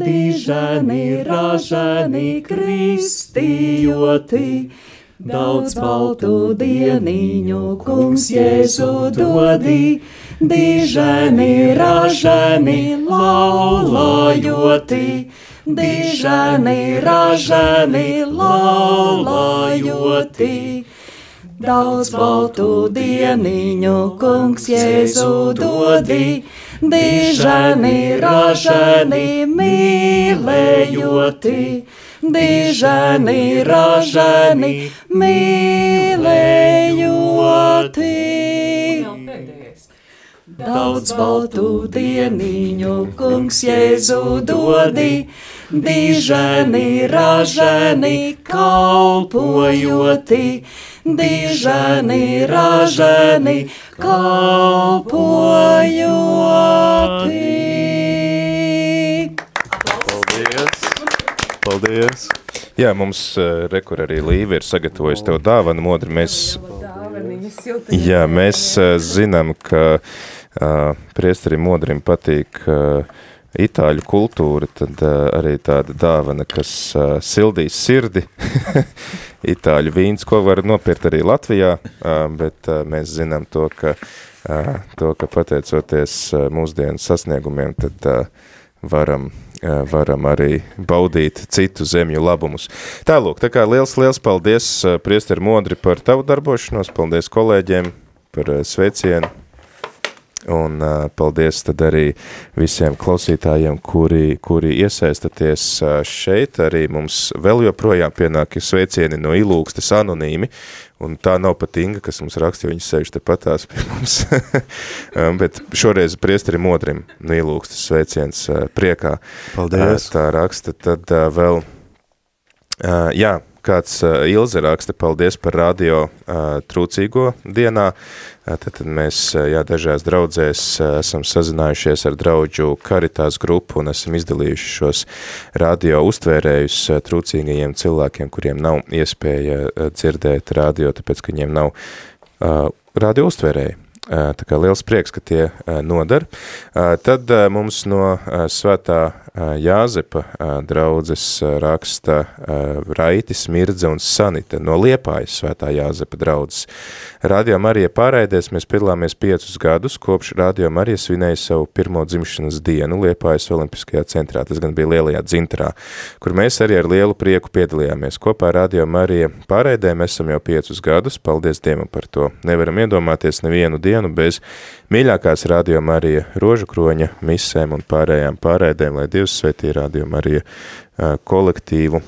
dižani, ražani, kristījoti. Daudz baltu dieniņu, kungs Jēzu dodi, dižani, ražani, laulājoti. Dižani, ražani, laulājoti. Daudz baltu dieniņu, kungs Jēzu dodi, dižani, ražani, mīlējoti. Dižani, ražani, mīlējoti. Daudz baltu dieniņu, kungs Jēzu dodi, dižani, ražani, kalpojoti, dižani, ražani, kalpojoti. Paldies! Paldies! Jā, mums uh, rekur arī Līva ir sagatavojusi tev dāvanu, modri. Mēs, jā, mēs uh, zinām, ka uh, priesterim modrim patīk uh, itāļu kultūra, tad uh, arī tāda dāvana, kas uh, sildīs sirdi. itāļu vīns, ko var nopirkt arī Latvijā, uh, bet uh, mēs zinām to, ka, uh, to, ka pateicoties uh, mūsdienu sasniegumiem, tad uh, varam, uh, varam arī baudīt citu zemju labumus. Tālūk, tā kā liels, liels paldies, uh, priesteri Modri, par tavu darbošanos, paldies kolēģiem par uh, sveicienu, Un uh, paldies tad arī visiem klausītājiem, kuri, kuri iesaistaties uh, šeit. Arī mums vēl joprojām pienāk sveicieni no ilūkstes anonīmi, un tā nav pat Inga, kas mums raksta, jo viņas sēž te patās pie mums. um, bet šoreiz priesteri modrim no ilūkstes sveiciens uh, priekā. Paldies. Uh, tā raksta tad uh, vēl, uh, jā, kāds uh, Ilze raksta, paldies par radio uh, trūcīgo dienā. Tad, tad mēs jā, dažās draudzēs esam sazinājušies ar draudžu karitās grupu un esam izdalījuši šos radio uztvērējus trūcīgajiem cilvēkiem, kuriem nav iespēja dzirdēt radio, tāpēc, ka viņiem nav uh, radio uztvērēji. Tā kā liels prieks, ka tie nodar. Tad mums no svētā Jāzepa draudzes raksta Raitis, Mirdze un Sanita no Liepājas svētā Jāzepa draudzes. Radio Marija pārēdēs mēs piedalāmies piecus gadus, kopš Radio Marija svinēja savu pirmo dzimšanas dienu Liepājas Olimpiskajā centrā, tas gan bija lielajā dzintrā, kur mēs arī ar lielu prieku piedalījāmies. Kopā Radio Marija pārēdē mēs esam jau piecus gadus, paldies Dievam par to. Nevaram iedomāties nevienu dienu bez mīļākās Radio Marija rožu kroņa misēm un pārējām pārēdēm, lai Dievs svētī Radio Marija kolektīvu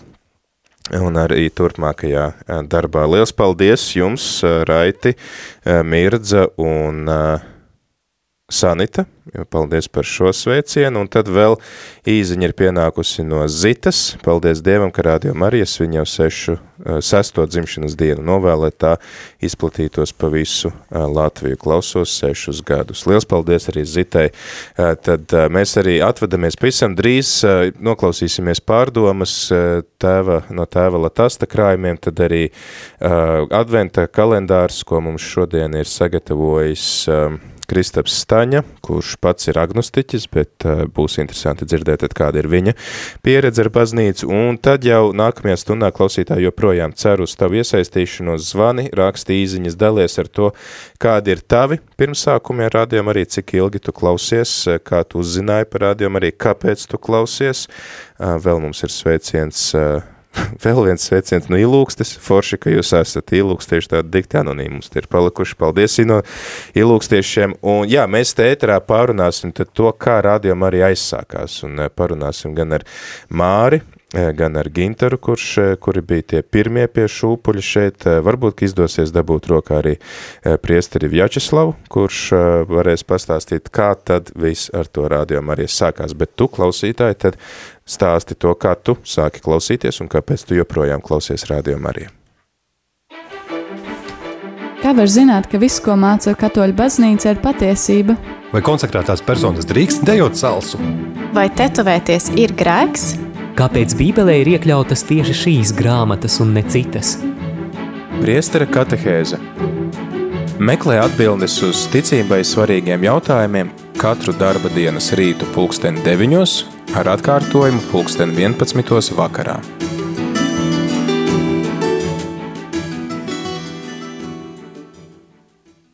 un arī turpmākajā darbā. Liels paldies jums, Raiti, Mirdza un Sanita, paldies par šo sveicienu, un tad vēl īziņa ir pienākusi no Zitas, paldies Dievam, ka Radio Marijas viņa jau sešu, sesto dzimšanas dienu novēlē tā izplatītos pa visu Latviju, klausos sešus gadus. Liels paldies arī Zitai, tad mēs arī atvedamies pavisam drīz, noklausīsimies pārdomas tēva, no tēva Latasta krājumiem, tad arī adventa kalendārs, ko mums šodien ir sagatavojis Kristaps Staņa, kurš pats ir agnostiķis, bet uh, būs interesanti dzirdēt, kāda ir viņa pieredze ar baznīcu. Un tad jau nākamajā stundā klausītāji joprojām ceru uz tavu iesaistīšanos, zvani, raksti īziņas, dalies ar to, kādi ir tavi pirmsākumi ar rādījumu, arī cik ilgi tu klausies, kā tu uzzināji par rādījumu, arī kāpēc tu klausies. Uh, vēl mums ir sveiciens vēl viens sveiciens no ilūkstes. Forši, ka jūs esat ilūkstieši tādi dikti anonīmi. Mums te ir palikuši. Paldies no ilūkstiešiem. Un jā, mēs te ēterā pārunāsim to, kā rādījuma arī aizsākās. Un eh, parunāsim gan ar Māri, eh, gan ar Gintaru, kurš, eh, kuri bija tie pirmie pie šūpuļa šeit. Varbūt, ka izdosies dabūt rokā arī priesteri Vjačeslavu, kurš varēs pastāstīt, kā tad viss ar to rādījumu arī sākās. Bet tu, klausītāji, tad Stāsti to, kā tu sāki klausīties un kāpēc tu joprojām klausies Radio Mariju. Kā var zināt, ka viss, ko māca katoļu baznīca, ir patiesība? Vai konsekrētās personas drīkst dejot salsu? Vai tetovēties ir grēks? Kāpēc Bībelē ir iekļautas tieši šīs grāmatas un ne citas? Priestera katehēze Meklē atbildes uz ticībai svarīgiem jautājumiem katru darba dienas rītu pulksteni deviņos ar atkārtojumu pulksten 11. vakarā.